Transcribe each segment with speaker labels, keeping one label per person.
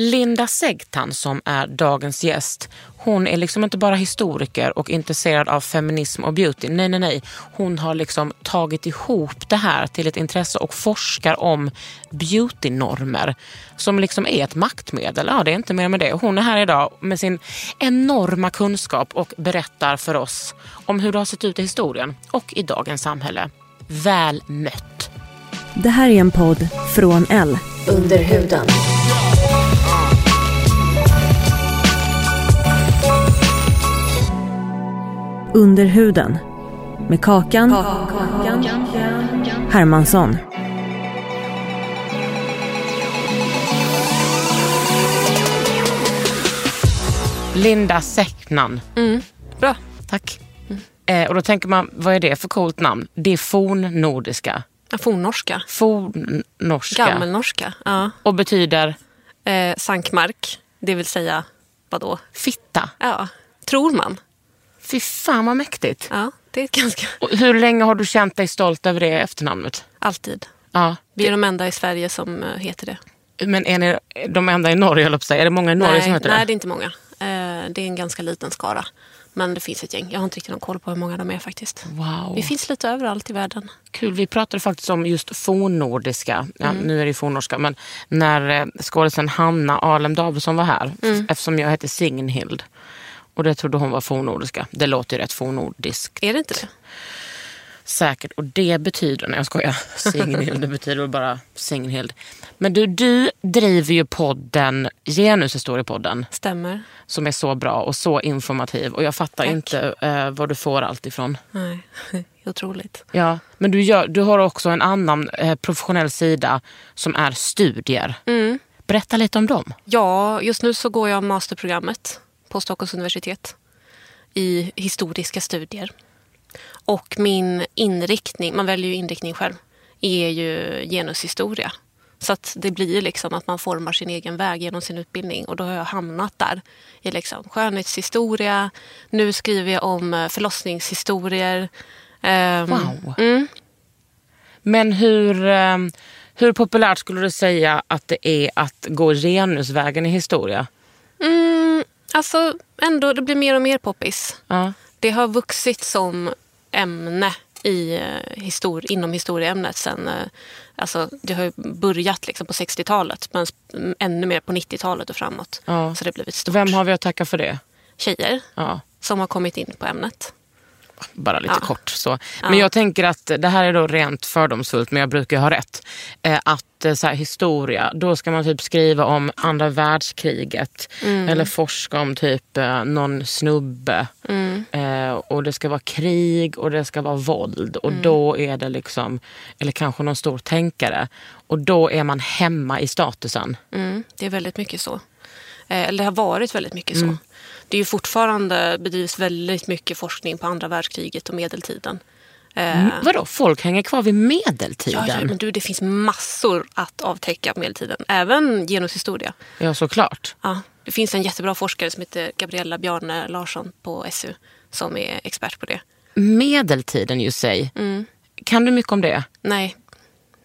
Speaker 1: Linda Segtan som är dagens gäst, hon är liksom inte bara historiker och intresserad av feminism och beauty. Nej, nej, nej. Hon har liksom tagit ihop det här till ett intresse och forskar om beautynormer som liksom är ett maktmedel. Ja, det är inte mer med det. Hon är här idag med sin enorma kunskap och berättar för oss om hur det har sett ut i historien och i dagens samhälle. Väl mött.
Speaker 2: Det här är en podd från L.
Speaker 3: Under huden.
Speaker 2: Under huden. Med Kakan, Hermansson.
Speaker 1: Linda Säcknan.
Speaker 4: Bra.
Speaker 1: Tack. Eh, och då tänker man, vad är det för coolt namn? Det är fornnordiska.
Speaker 4: Ja, Fornnorska.
Speaker 1: Fornnorska.
Speaker 4: Gammelnorska. Ja.
Speaker 1: Och betyder
Speaker 4: Eh, sankmark, det vill säga vadå?
Speaker 1: fitta.
Speaker 4: Ja, tror man.
Speaker 1: Fy fan vad mäktigt.
Speaker 4: Ja, det är ganska...
Speaker 1: Och hur länge har du känt dig stolt över det efternamnet?
Speaker 4: Alltid.
Speaker 1: Ja.
Speaker 4: Vi är de enda i Sverige som eh, heter det.
Speaker 1: Men är ni de enda i Norge, jag? Är det många i Norge
Speaker 4: nej,
Speaker 1: som heter
Speaker 4: nej,
Speaker 1: det?
Speaker 4: det är inte många. Eh, det är en ganska liten skara. Men det finns ett gäng. Jag har inte riktigt någon koll på hur många de är faktiskt.
Speaker 1: Wow.
Speaker 4: Vi finns lite överallt i världen.
Speaker 1: Kul. Vi pratade faktiskt om just fornnordiska. Ja,
Speaker 4: Mm.
Speaker 1: Nu är det fornnorska. Men när eh, skådisen Hanna Alem Davidsson var här.
Speaker 4: Mm.
Speaker 1: Eftersom jag heter Signhild. Och det trodde hon var fornnordiska. Det låter ju rätt fornnordiskt.
Speaker 4: Är det inte det?
Speaker 1: Säkert. Och det betyder, nej jag skojar, Signhild, det betyder väl bara Signhild. Men du, du driver ju podden Genushistoriepodden
Speaker 4: Stämmer.
Speaker 1: som är så bra och så informativ. Och jag fattar
Speaker 4: Tack.
Speaker 1: inte eh, var du får allt ifrån.
Speaker 4: Nej, otroligt.
Speaker 1: Ja, men du, gör, du har också en annan eh, professionell sida som är studier.
Speaker 4: Mm.
Speaker 1: Berätta lite om dem.
Speaker 4: Ja, just nu så går jag masterprogrammet på Stockholms universitet i historiska studier. Och min inriktning, man väljer ju inriktning själv, är ju genushistoria. Så att det blir liksom att man formar sin egen väg genom sin utbildning. Och då har jag hamnat där i liksom skönhetshistoria. Nu skriver jag om eh, förlossningshistorier. Ehm,
Speaker 1: Wow.
Speaker 4: Mm.
Speaker 1: Men hur, eh, hur populärt skulle du säga att det är att gå genusvägen i historia?
Speaker 4: Mm, alltså ändå, det blir mer och mer poppis.
Speaker 1: Ja.
Speaker 4: Det har vuxit som ämne i, eh, histori- inom historieämnet sen... eh, Alltså, det har börjat liksom på 60-talet men ännu mer på 90-talet och framåt.
Speaker 1: Ja.
Speaker 4: Så det har blivit stort.
Speaker 1: Vem har vi att tacka för det?
Speaker 4: Tjejer
Speaker 1: Ja.
Speaker 4: som har kommit in på ämnet.
Speaker 1: Bara lite
Speaker 4: Ja.
Speaker 1: kort. Så. Men jag tänker att det här är då rent fördomsfullt, men jag brukar ha rätt. Eh, att eh, så här, historia, då ska man typ skriva om andra världskriget.
Speaker 4: Mm.
Speaker 1: Eller forska om typ eh, någon snubbe.
Speaker 4: Mm.
Speaker 1: Eh, och det ska vara krig och det ska vvara våld. Och
Speaker 4: Mm.
Speaker 1: då är det liksom, eller kanske någon stor tänkare. Och då är man hemma i statusen.
Speaker 4: Mm, det är väldigt mycket så. Eh, Eller det har varit väldigt mycket
Speaker 1: Mm.
Speaker 4: Det är ju fortfarande bedrivs väldigt mycket forskning på andra världskriget och medeltiden. Eh,
Speaker 1: Mm, vadå, folk hänger kvar vid medeltiden?
Speaker 4: Ja, ja, men du, det finns massor att avtäcka på medeltiden. Även genushistoria.
Speaker 1: ja såklart.
Speaker 4: Ja, det finns en jättebra forskare som heter Gabriella Bjarne Larsson på SU som är expert på det.
Speaker 1: Medeltiden ju sig.
Speaker 4: Mm.
Speaker 1: Kan du mycket om det?
Speaker 4: Nej,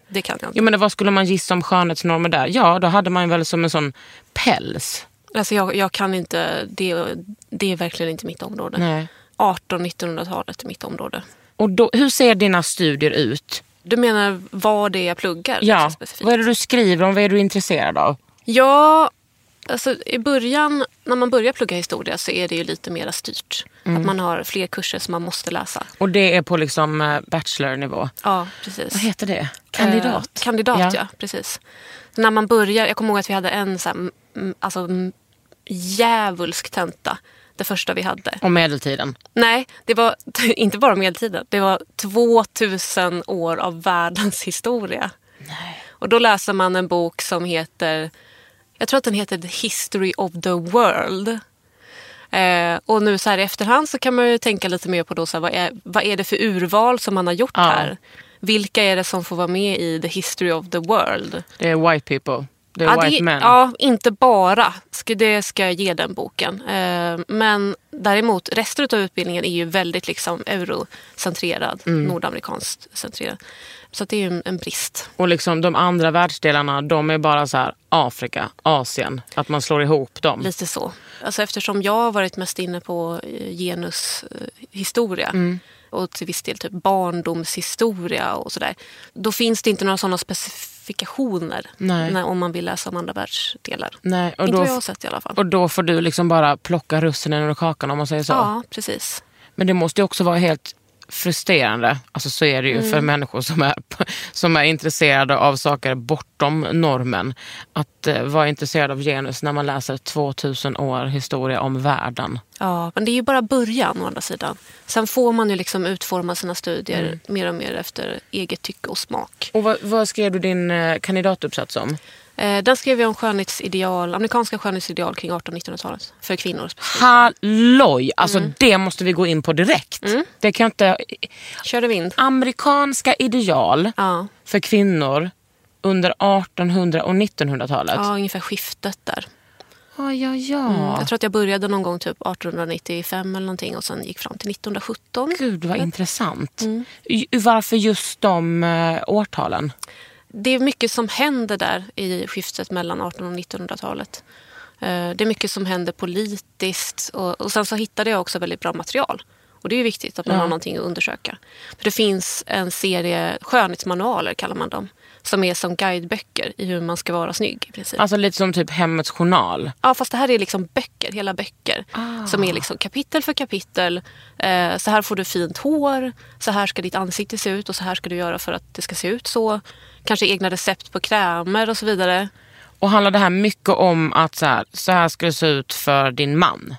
Speaker 4: det kan jag inte.
Speaker 1: Jag menar, vad skulle man gissa om skönhetsnormer där? Ja, då hade man väl som en sån päls.
Speaker 4: Alltså jag, jag kan inte, det, det är verkligen inte mitt område.
Speaker 1: Nej.
Speaker 4: 1800-1900-talet är mitt område.
Speaker 1: Och då, hur ser dina studier ut?
Speaker 4: Du menar vad det är jag pluggar?
Speaker 1: Ja,
Speaker 4: liksom,
Speaker 1: vad är det du skriver om? Vad är du intresserad av?
Speaker 4: Ja, alltså i början, när man börjar plugga historia så är det ju lite mer styrt.
Speaker 1: Mm.
Speaker 4: Att man har fler kurser som man måste läsa.
Speaker 1: Och det är på liksom eh, bachelornivå.
Speaker 4: Ja, precis.
Speaker 1: Vad heter det? Kandidat?
Speaker 4: Eh, kandidat, ja. precis. Så när man börjar, jag kommer ihåg att vi hade en så här, alltså, djävulsk tenta. Det första vi hade.
Speaker 1: Och medeltiden.
Speaker 4: Nej, det var inte bara medeltiden. Det var 2000 år av världens historia. Och då läser man en bok som heter, jag tror att den heter The History of the World. Eh, och nu så här i efterhand så kan man ju tänka lite mer på då, så här, vad, är, vad är det för urval som man har gjort
Speaker 1: Ja.
Speaker 4: här? Vilka är det som får vara med i The History of the World?
Speaker 1: Det är white people. Är
Speaker 4: Ja,
Speaker 1: white
Speaker 4: det,
Speaker 1: men.
Speaker 4: ja, inte bara. Det ska jag ge den boken. Eh, men däremot, resten av utbildningen är ju väldigt liksom eurocentrerad,
Speaker 1: Mm.
Speaker 4: nordamerikanskt centrerad. Så det är ju en, brist.
Speaker 1: Och liksom de andra världsdelarna, de är bara så här Afrika, Asien. Att man slår ihop dem.
Speaker 4: Lite så. Alltså eftersom jag har varit mest inne på eh, genushistoria
Speaker 1: Mm.
Speaker 4: och till viss del typ barndomshistoria och sådär. Då finns det inte några sådana specifikationer
Speaker 1: Nej.
Speaker 4: när, om man vill läsa om andra världsdelar.
Speaker 1: Nej, och,
Speaker 4: inte vad jag har sett i alla fall.
Speaker 1: och då får du liksom bara plocka russinen ur kakan om man säger så.
Speaker 4: Ja, precis.
Speaker 1: Men det måste ju också vara helt frustrerande, alltså så är det ju
Speaker 4: Mm.
Speaker 1: för människor som är, som är intresserade av saker bortom normen. Att eh, vara intresserad av genus när man läser 2000 år historia om världen.
Speaker 4: Ja, men det är ju bara början å andra sidan. Sen får man ju liksom utforma sina studier
Speaker 1: Mm.
Speaker 4: mer och mer efter eget tycke och smak.
Speaker 1: Och vad, vad skrev du din eh, kandidatuppsats om?
Speaker 4: Eh, den skrev jag om skönhetsideal, amerikanska skönhetsideal kring 1800-1900-talet. För kvinnor specifikt.
Speaker 1: Halloj! Alltså
Speaker 4: Mm.
Speaker 1: det måste vi gå in på direkt. Det kan inte...
Speaker 4: Körde vind.
Speaker 1: Amerikanska ideal
Speaker 4: Ja,
Speaker 1: för kvinnor under 1800 och 1900-talet.
Speaker 4: ja, ungefär skiftet där.
Speaker 1: Ja, ja, ja.
Speaker 4: Mm. Jag tror att jag började någon gång typ 1895 eller någonting och sen gick fram till 1917.
Speaker 1: Gud vad intressant.
Speaker 4: Mm.
Speaker 1: Varför just de eh, årtalen?
Speaker 4: Det är mycket som händer där i skiftet mellan 1800 och 1900-talet. Eh, Det är mycket som händer politiskt och, och sen så hittade jag också väldigt bra material. Och det är ju viktigt att man
Speaker 1: Ja.
Speaker 4: har någonting att undersöka. För det finns en serie skönhetsmanualer kallar man dem. Som är som guideböcker i hur man ska vara snygg i princip.
Speaker 1: Alltså lite som typ Hemmets journal.
Speaker 4: Ja, fast det här är liksom böcker, hela böcker.
Speaker 1: Ah.
Speaker 4: Som är liksom kapitel för kapitel. Eh, så här får du fint hår, så här ska ditt ansikte se ut och så här ska du göra för att det ska se ut så. Kanske egna recept på krämer och så vidare.
Speaker 1: Och handlar det här mycket om att så här, så här ska det se ut för din man?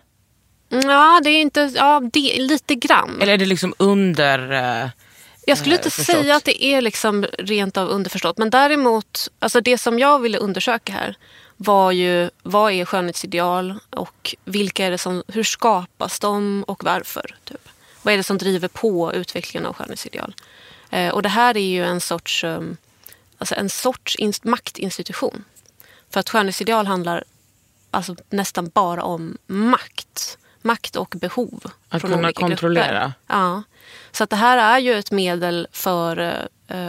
Speaker 4: Mm, Ja, det är inte... Ja, det, lite grann.
Speaker 1: Eller är det liksom under... eh,
Speaker 4: Jag skulle inte
Speaker 1: förstått.
Speaker 4: säga att det är liksom rent av underförstått. Men däremot, alltså det som jag ville undersöka här var ju vad är skönhetsideal och vilka är det som, hur skapas de och varför? Typ. Vad är det som driver på utvecklingen av skönhetsideal? Eh, och det här är ju en sorts, um, alltså en sorts inst- maktinstitution. För att skönhetsideal handlar alltså nästan bara om makt. Makt och behov.
Speaker 1: Att
Speaker 4: från
Speaker 1: kunna kontrollera.
Speaker 4: Grupper. Ja. Så att det här är ju ett medel för, eh,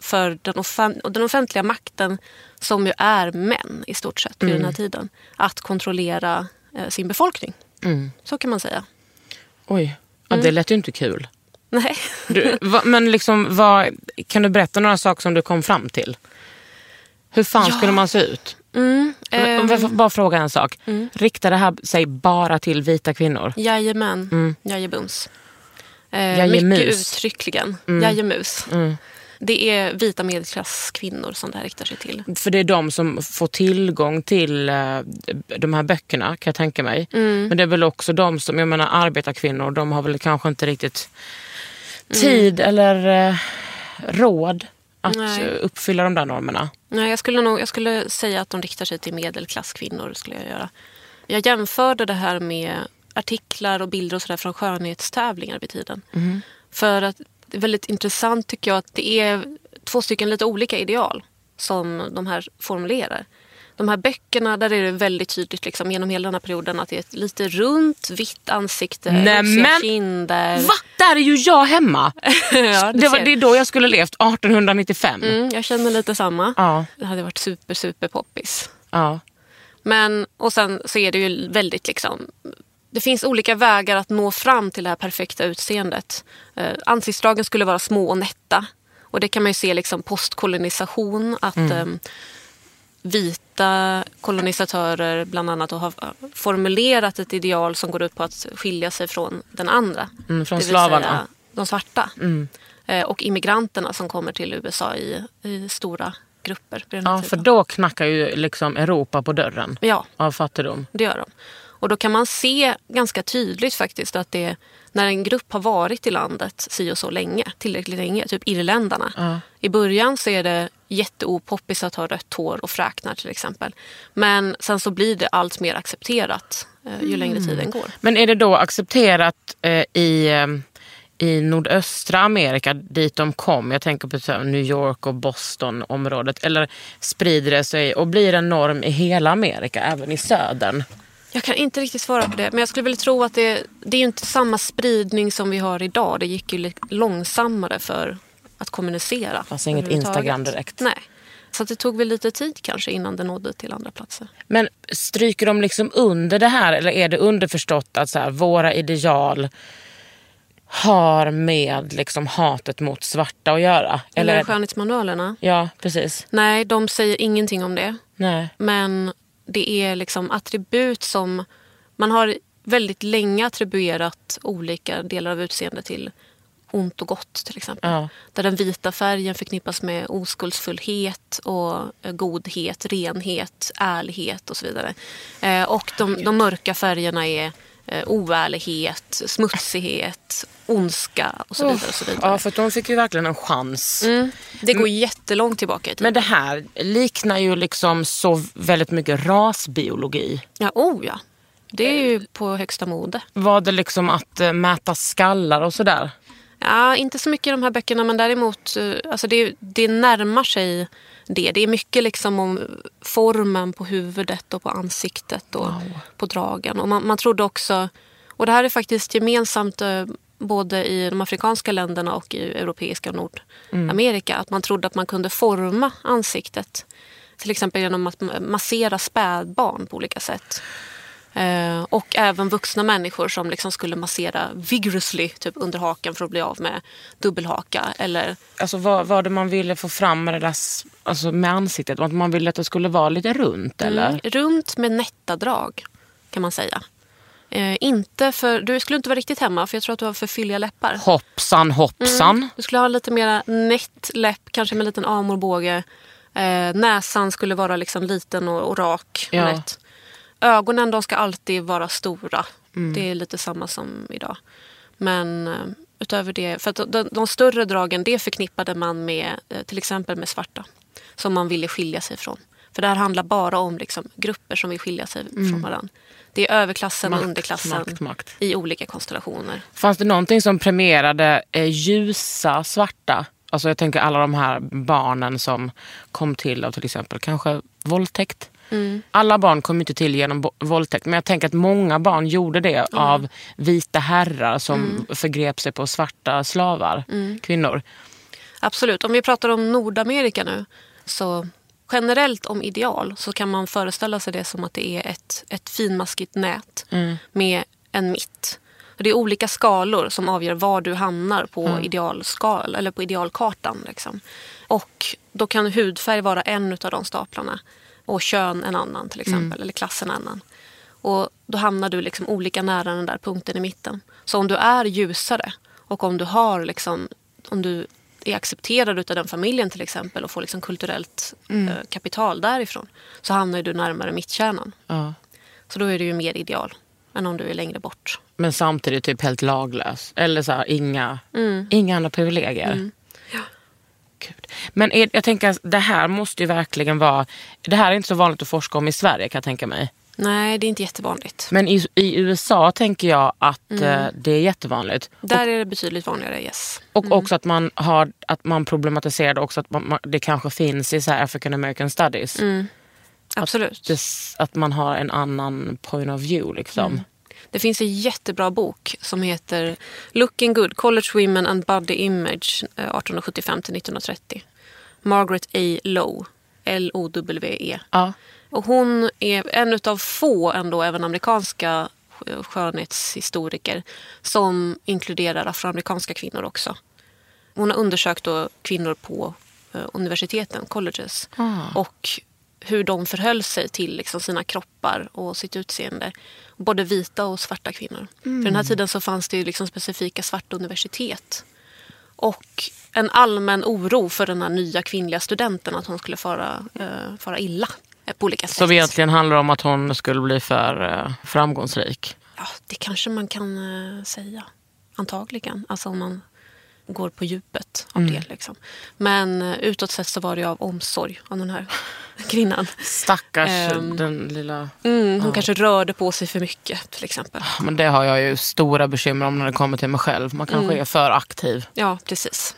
Speaker 4: för den, offen- och den offentliga makten som ju är män i stort sett vid den här tiden. Att kontrollera eh, sin befolkning.
Speaker 1: Mm.
Speaker 4: Så kan man säga.
Speaker 1: Oj, ja,
Speaker 4: Mm.
Speaker 1: det lät ju inte kul.
Speaker 4: Nej.
Speaker 1: Du, va, men liksom, vad, kan du berätta några saker som du kom fram till? Hur fan
Speaker 4: Ja.
Speaker 1: skulle man se ut?
Speaker 4: Mm,
Speaker 1: Men Om jag
Speaker 4: ehm,
Speaker 1: bara fråga en sak. Riktar det här sig bara till vita kvinnor?
Speaker 4: Jajamän.
Speaker 1: Mm.
Speaker 4: Jajebums. Eh, mycket uttryckligen. Jajemus.
Speaker 1: Mm.
Speaker 4: Det är vita medelklasskvinnor som det här riktar sig till.
Speaker 1: För det är de som får tillgång till eh, de här böckerna kan jag tänka mig.
Speaker 4: Mm.
Speaker 1: Men det är väl också de som, jag menar arbetarkvinnor, de har väl kanske inte riktigt tid eller eh, råd att
Speaker 4: Nej.
Speaker 1: eh, uppfylla de där normerna.
Speaker 4: Nej, jag skulle, nog, jag skulle säga att de riktar sig till medelklasskvinnor. Skulle jag, göra. jag jämförde det här med artiklar och bilder och sådär från skönhetstävlingar vid tiden. För att det är väldigt intressant tycker jag att det är två stycken lite olika ideal som de här formulerar. De här böckerna, där är det väldigt tydligt liksom, genom hela den här perioden att det är ett lite runt, vitt ansikte, rosiga kinder.
Speaker 1: Va? Där är ju jag hemma!
Speaker 4: ja,
Speaker 1: det, var, det är då jag skulle levt, 1895.
Speaker 4: Mm, jag känner lite samma.
Speaker 1: Ja,
Speaker 4: Det hade varit super, super poppis.
Speaker 1: ja.
Speaker 4: Men, och sen så är det ju väldigt liksom... Det finns olika vägar att nå fram till det här perfekta utseendet. Eh, ansiktsdragen skulle vara små och nätta. Och det kan man ju se liksom postkolonisation. Att
Speaker 1: Mm.
Speaker 4: eh, vita kolonisatörer bland annat och har formulerat ett ideal som går ut på att skilja sig från den andra.
Speaker 1: Mm, från slavarna.
Speaker 4: de svarta.
Speaker 1: Mm.
Speaker 4: Eh, Och immigranterna som kommer till USA i, i stora grupper.
Speaker 1: Ja, för då knackar ju liksom Europa på dörren
Speaker 4: Ja,
Speaker 1: av fattigdom.
Speaker 4: det gör de. Och då kan man se ganska tydligt faktiskt att det när en grupp har varit i landet si och så länge, tillräckligt länge, typ irländarna.
Speaker 1: Ja.
Speaker 4: I början så är det jätteopoppis att ha rött hår och fräknar till exempel. Men sen så blir det allt mer accepterat eh, ju längre tiden går.
Speaker 1: Men är det då accepterat eh, i, eh, i nordöstra Amerika dit de kom? Jag tänker på New York och Boston-området. Eller sprider det sig och blir en norm i hela Amerika, även i södern?
Speaker 4: Jag kan inte riktigt svara på det. Men jag skulle väl tro att det, det är inte samma spridning som vi har idag. Det gick ju långsammare för att kommunicera.
Speaker 1: Fanns inget. Instagram direkt.
Speaker 4: Nej. Så det tog väl lite tid kanske innan det nådde till andra platser.
Speaker 1: Men stryker de liksom under det här eller är det underförstått att så här, våra ideal har med liksom hatet mot svarta att göra?
Speaker 4: Eller,
Speaker 1: Eller,
Speaker 4: skönhetsmanualerna.
Speaker 1: ja, precis.
Speaker 4: Nej, de säger ingenting om det.
Speaker 1: Nej.
Speaker 4: Men det är liksom attribut som... Man har väldigt länge attribuerat olika delar av utseendet till ont och gott till exempel.
Speaker 1: Ja.
Speaker 4: Där den vita färgen förknippas med oskuldsfullhet och eh, godhet, renhet, ärlighet och så vidare. Eh, och de, de mörka färgerna är eh, oärlighet, smutsighet, ondska och så vidare. Och så vidare.
Speaker 1: Ja, för de fick ju verkligen en chans.
Speaker 4: Mm. Det går jättelångt tillbaka i tiden.
Speaker 1: Men det här liknar ju liksom så väldigt mycket rasbiologi.
Speaker 4: Ja, oh ja. Det är ju på högsta mode.
Speaker 1: Var det liksom att eh, mäta skallar och sådär?
Speaker 4: Ja, inte så mycket i de här böckerna men däremot eh, alltså det, det närmar sig det. Det är mycket liksom om formen på huvudet och på ansiktet och på dragen. Och man, man trodde också, och det här är faktiskt gemensamt eh, både i de afrikanska länderna och i europeiska och Nordamerika, att man trodde att man kunde forma ansiktet. Till exempel genom att massera spädbarn på olika sätt. Eh, och även vuxna människor som liksom skulle massera vigorously typ under hakan för att bli av med dubbelhaka. Eller,
Speaker 1: Alltså vad var det man ville få fram med det där alltså med ansiktet? Att man ville att det skulle vara lite runt eller?
Speaker 4: mm, runt med nätta drag kan man säga. Eh, inte för, du skulle inte vara riktigt hemma för jag tror att du har för fylliga läppar.
Speaker 1: Hoppsan hoppsan.
Speaker 4: Du skulle ha lite mer nätt läpp, kanske med en liten amorbåge. Eh, näsan skulle vara liksom liten och, och rak och
Speaker 1: Ja.
Speaker 4: nätt. Ögonen de ska alltid vara stora.
Speaker 1: Mm.
Speaker 4: Det är lite samma som idag. Men eh, utöver det, för att de, de större dragen det förknippade man med eh, till exempel med svarta. Som man ville skilja sig från. För det här handlar bara om liksom, grupper som vill skilja sig från varandra. Det är överklassen och
Speaker 1: Mm. Makt,
Speaker 4: underklassen
Speaker 1: makt, makt.
Speaker 4: i olika konstellationer.
Speaker 1: Fanns det någonting som premierade eh, ljusa svarta? Alltså jag tänker alla de här barnen som kom till av till exempel kanske våldtäkt.
Speaker 4: Mm.
Speaker 1: Alla barn kom inte till genom våldtäkt men jag tänker att många barn gjorde det av vita herrar som
Speaker 4: Mm.
Speaker 1: förgrep sig på svarta slavar, kvinnor.
Speaker 4: Absolut. Om vi pratar om Nordamerika nu. Så generellt om ideal så kan man föreställa sig det som att det är ett, ett finmaskigt nät med en mitt. Och det är olika skalor som avgör var du hamnar på, idealskal, eller på idealkartan. Liksom. Och då kan hudfärg vara en av de staplarna och kön en annan till exempel, eller klass en annan. Och då hamnar du liksom olika nära den där punkten i mitten. Så om du är ljusare och om du har liksom, om du är accepterad av den familjen till exempel och får liksom kulturellt eh, kapital därifrån så hamnar du närmare mittkärnan.
Speaker 1: Ja.
Speaker 4: Så då är du ju mer ideal än om du är längre bort.
Speaker 1: Men samtidigt typ helt laglös. Eller så här, inga,
Speaker 4: Mm.
Speaker 1: inga andra privilegier. Gud. Men är, jag tänker att det här måste ju verkligen vara... Det här är inte så vanligt att forska om i Sverige kan jag tänka mig.
Speaker 4: Nej, det är inte jättevanligt.
Speaker 1: Men i, i USA tänker jag att eh, det är jättevanligt.
Speaker 4: Där är det betydligt vanligare, yes.
Speaker 1: Och också att man, har, att man problematiserade också att man, det kanske finns i så African American studies.
Speaker 4: Absolut.
Speaker 1: Det, att man har en annan point of view. Liksom.
Speaker 4: Det finns en jättebra bok som heter Looking Good, College Women and Body Image eh, 1875 till 1930. Margaret A. Lowe, L-O-W-E.
Speaker 1: Ja.
Speaker 4: Och hon är en av få ändå, även amerikanska sk- skönhetshistoriker som inkluderar afroamerikanska kvinnor också. Hon har undersökt kvinnor på eh, universiteten, colleges. Och hur de förhöll sig till liksom sina kroppar och sitt utseende. Både vita och svarta kvinnor. För den här tiden så fanns det ju liksom specifika svarta universitet. Och en allmän oro för den här nya kvinnliga studenten att hon skulle fara, eh, fara illa eh, på olika sätt.
Speaker 1: Som egentligen handlar om att hon skulle bli för eh, framgångsrik.
Speaker 4: Ja, det kanske man kan eh, säga. Antagligen. Alltså om man går på djupet av det. Liksom. Men eh, utåt sett så var det av omsorg om den här kvinnan.
Speaker 1: Stackars
Speaker 4: Ehm.
Speaker 1: den lilla...
Speaker 4: Mm, hon kanske rörde på sig för mycket till exempel.
Speaker 1: Men det har jag ju stora bekymmer om när det kommer till mig själv. Man kanske är för aktiv.
Speaker 4: Ja, precis.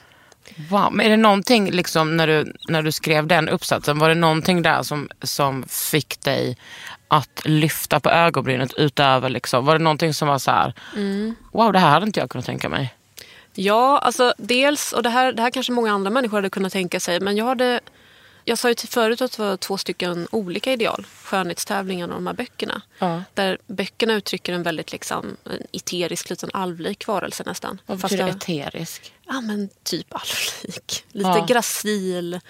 Speaker 1: Wow. Men är det någonting liksom, när, du, när du skrev den uppsatsen, var det någonting där som, som fick dig att lyfta på ögonbrynet utöver, liksom, var det någonting som var så här, wow det här hade inte jag kunnat tänka mig.
Speaker 4: Ja, alltså dels, och det här, det här kanske många andra människor hade kunnat tänka sig, men jag hade jag sa ju till förut att det var två stycken olika ideal. Skönhetstävlingarna och de här böckerna.
Speaker 1: Ja.
Speaker 4: Där böckerna uttrycker en väldigt liksom, en eterisk, liten alvlik varelse nästan.
Speaker 1: Vad
Speaker 4: Fast
Speaker 1: betyder
Speaker 4: det-
Speaker 1: eterisk?
Speaker 4: Ja, men typ alvlik. Lite
Speaker 1: Ja.
Speaker 4: gracil.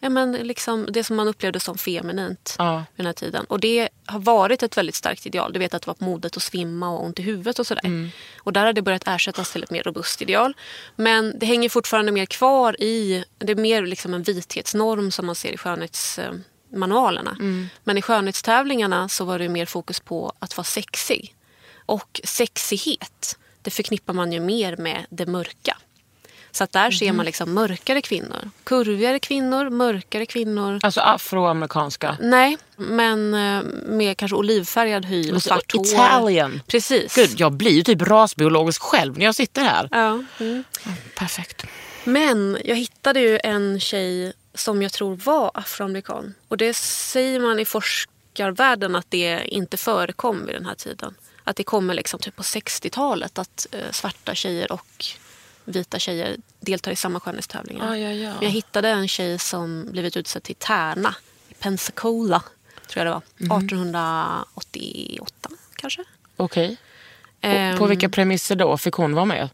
Speaker 4: Ja, men liksom det som man upplevde som feminint
Speaker 1: Ja.
Speaker 4: vid den här tiden. Och det har varit ett väldigt starkt ideal. Du vet att det var på modet att svimma och ont i huvudet och sådär.
Speaker 1: Mm.
Speaker 4: Och där har det börjat ersättas till ett mer robust ideal. Men det hänger fortfarande mer kvar i, det är mer liksom en vithetsnorm som man ser i skönhetsmanualerna.
Speaker 1: Mm.
Speaker 4: Men i skönhetstävlingarna så var det mer fokus på att vara sexig. Och sexighet, det förknippar man ju mer med det mörka. Så att där ser man liksom mörkare kvinnor. Kurvigare kvinnor, mörkare kvinnor.
Speaker 1: Alltså afroamerikanska.
Speaker 4: Nej, men eh, med kanske olivfärgad hy och svart hår.
Speaker 1: Italian.
Speaker 4: Precis.
Speaker 1: Gud, jag blir ju typ rasbiologisk själv när jag sitter här.
Speaker 4: Ja. Mm.
Speaker 1: Perfekt.
Speaker 4: Men jag hittade ju en tjej som jag tror var afroamerikan. Och det säger man i forskarvärlden att det inte förekom vid den här tiden. Att det kommer liksom typ på 60-talet att eh, svarta tjejer och vita tjejer deltar i samma skönhetstävlingar.
Speaker 1: Ja, ja, ja.
Speaker 4: Jag hittade en tjej som blivit utsedd till Tärna i Pensacola, tror jag det var. 1888 kanske.
Speaker 1: Okej.
Speaker 4: Ehm,
Speaker 1: På vilka premisser då fick hon vara med?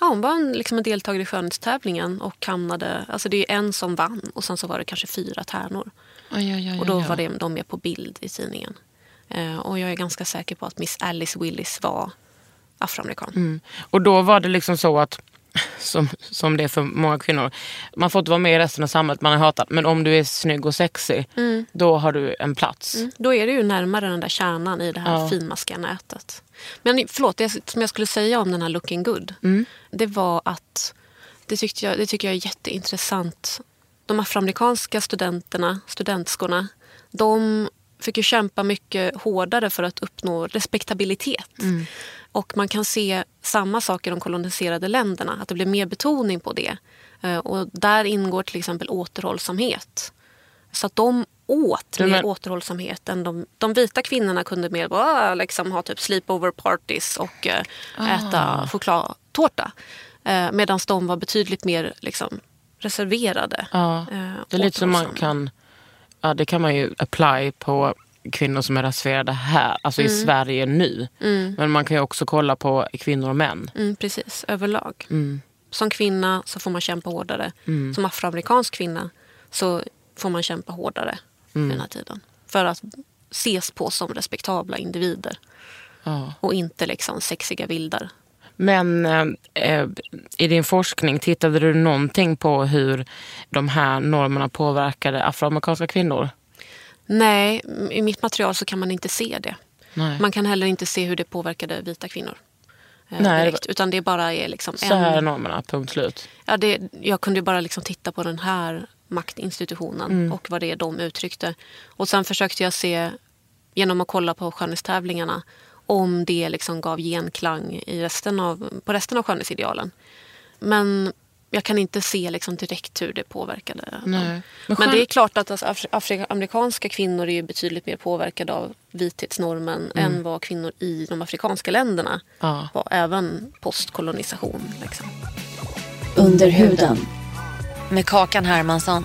Speaker 4: Ja, hon var en, liksom en deltagare i skönhetstävlingen och hamnade... Alltså det är en som vann och sen så var det kanske fyra tärnor.
Speaker 1: Aj, aj, aj,
Speaker 4: Och då var det, de med på bild i tidningen. Eh, och jag är ganska säker på att Miss Alice Willis var afroamerikan.
Speaker 1: Mm. Och då var det liksom så att, som, som det är för många kvinnor, man får inte vara med i resten av samhället, man är hatad. Men om du är snygg och sexig, då har du en plats.
Speaker 4: Mm. Då är det ju närmare den där kärnan i det här
Speaker 1: Ja.
Speaker 4: finmaskiga nätet. Men förlåt, det som jag skulle säga om den här looking good. Det var att, det, tyckte jag, det tycker jag är jätteintressant. De afroamerikanska studenterna, studentskorna, de fick ju kämpa mycket hårdare för att uppnå respektabilitet. Och man kan se samma sak i de koloniserade länderna, att det blir mer betoning på det. Eh, Och där ingår till exempel återhållsamhet. Så att de åt mer
Speaker 1: men-
Speaker 4: återhållsamhet än de, de vita kvinnorna kunde mer bara, liksom, ha typ sleepover parties och eh, äta chokladtårta. Eh, Medan de var betydligt mer liksom, reserverade.
Speaker 1: Ja. Det är lite som man kan, ja det kan man ju apply på kvinnor som är rasifierade här, alltså i Sverige nu. Men man kan ju också kolla på kvinnor och män.
Speaker 4: Mm, precis, överlag. Som kvinna så får man kämpa hårdare. Som afroamerikansk kvinna så får man kämpa hårdare vid den här tiden. För att ses på som respektabla individer.
Speaker 1: Ja.
Speaker 4: Och inte liksom sexiga vildar.
Speaker 1: Men eh, eh, i din forskning, tittade du någonting på hur de här normerna påverkade afroamerikanska kvinnor?
Speaker 4: Nej, i mitt material så kan man inte se det.
Speaker 1: Nej.
Speaker 4: Man kan heller inte se hur det påverkade vita kvinnor. eh,
Speaker 1: Nej,
Speaker 4: direkt, utan det bara är liksom
Speaker 1: Så här är
Speaker 4: en...
Speaker 1: normerna, punkt slut.
Speaker 4: Ja, det, jag kunde bara liksom titta på den här maktinstitutionen
Speaker 1: Mm.
Speaker 4: och vad det är de uttryckte. Och sen försökte jag se, genom att kolla på skönhetstävlingarna, om det liksom gav genklang i resten av, på resten av skönhetsidealen. Men jag kan inte se liksom direkt hur det påverkade.
Speaker 1: Men
Speaker 4: Men, det är klart att alltså, afri- afroamerikanska kvinnor är ju betydligt mer påverkade av vithetsnormen än vad kvinnor i de afrikanska länderna
Speaker 1: Mm. Ja.
Speaker 4: var. Även postkolonisation. Liksom.
Speaker 2: Under huden.
Speaker 5: med Kakan Hermansson.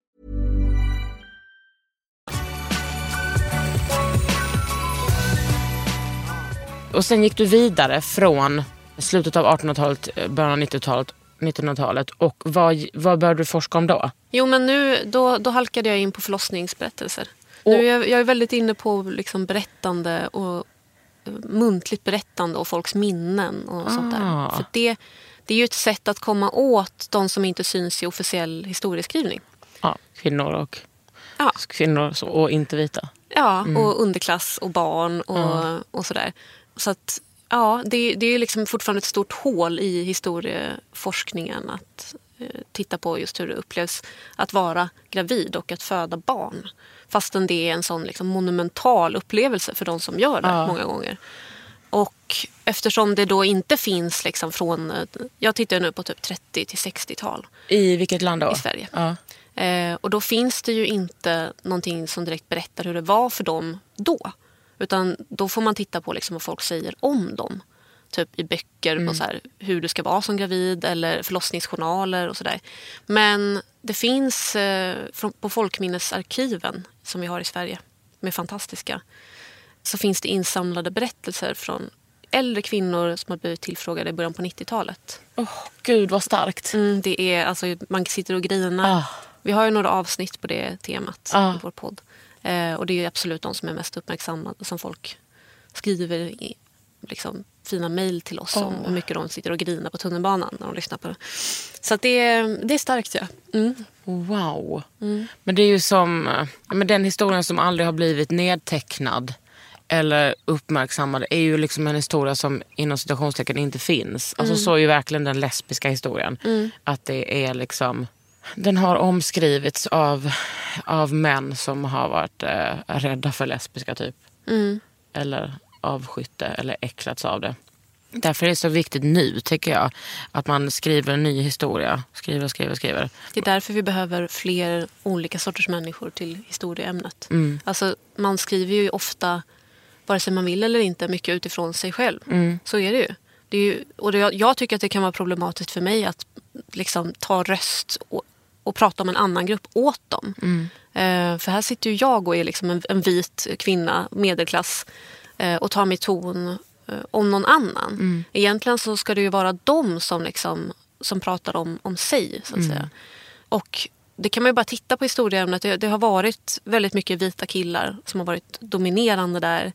Speaker 1: Och sen gick du vidare från slutet av 1800-talet, eh, början av 90-talet, 1900-talet. Och vad, vad började du forska om då?
Speaker 4: Jo, men nu då, då halkade jag in på förlossningsberättelser. Nu är jag, jag är väldigt inne på liksom berättande och eh, muntligt berättande och folks minnen och sånt där.
Speaker 1: Ah.
Speaker 4: För det, det är ju ett sätt att komma åt de som inte syns i officiell historieskrivning.
Speaker 1: Ja, kvinnor och,
Speaker 4: Ja.
Speaker 1: kvinnor och inte vita.
Speaker 4: Ja, och underklass och barn och,
Speaker 1: Ja.
Speaker 4: och sådär. Så att, ja, det, det är liksom fortfarande ett stort hål i historieforskningen att eh, titta på just hur det upplevs att vara gravid och att föda barn. Fastän det är en sån liksom monumental upplevelse för de som gör det
Speaker 1: Ja.
Speaker 4: många gånger. Och eftersom det då inte finns liksom från, eh, jag tittar nu på typ 30 till 60-tal
Speaker 1: I vilket land då?
Speaker 4: i Sverige.
Speaker 1: Ja.
Speaker 4: Eh, och då finns det ju inte någonting som direkt berättar hur det var för dem då. Utan då får man titta på liksom vad folk säger om dem. Typ i böcker på så här, hur du ska vara som gravid eller förlossningsjournaler och sådär. Men det finns eh, på folkminnesarkiven som vi har i Sverige, de är fantastiska, så finns det insamlade berättelser från äldre kvinnor som har blivit tillfrågade i början på 90-talet.
Speaker 1: Åh, Gud vad starkt.
Speaker 4: Mm, det är, alltså, man sitter och grinar.
Speaker 1: Ah.
Speaker 4: Vi har ju några avsnitt på det temat
Speaker 1: Ah.
Speaker 4: i vår podd. Eh, och det är ju absolut de som är mest uppmärksammade som folk skriver i liksom, fina mejl till oss om hur mycket de sitter och grinar på tunnelbanan när de lyssnar på det. Så det, är, det är starkt ja. Mm.
Speaker 1: Wow. Men det är ju som men den historien som aldrig har blivit nedtecknad eller uppmärksammad är ju liksom en historia som inom citationstecken inte finns. Alltså så är ju verkligen den lesbiska historien. Att det är liksom den har omskrivits av, av män som har varit eh, rädda för lesbiska typ. Eller avskytt det eller äcklats av det. Därför är det så viktigt nu tycker jag att man skriver en ny historia. Skriver, skriver, skriver.
Speaker 4: Det är därför vi behöver fler olika sorters människor till historieämnet.
Speaker 1: Mm.
Speaker 4: Alltså, man skriver ju ofta, vare sig man vill eller inte, mycket utifrån sig själv.
Speaker 1: Mm.
Speaker 4: Så är det ju. Det är ju och det, jag tycker att det kan vara problematiskt för mig att liksom, ta röst och, prata om en annan grupp åt dem.
Speaker 1: Mm.
Speaker 4: Eh, för här sitter ju jag och är liksom en, en vit kvinna, medelklass, eh, och tar mig ton eh, om någon annan.
Speaker 1: Mm.
Speaker 4: Egentligen så ska det ju vara de som, liksom, som pratar om, om sig. så att säga. Och det kan man ju bara titta på historieämnet. Det, det har varit väldigt mycket vita killar som har varit dominerande där.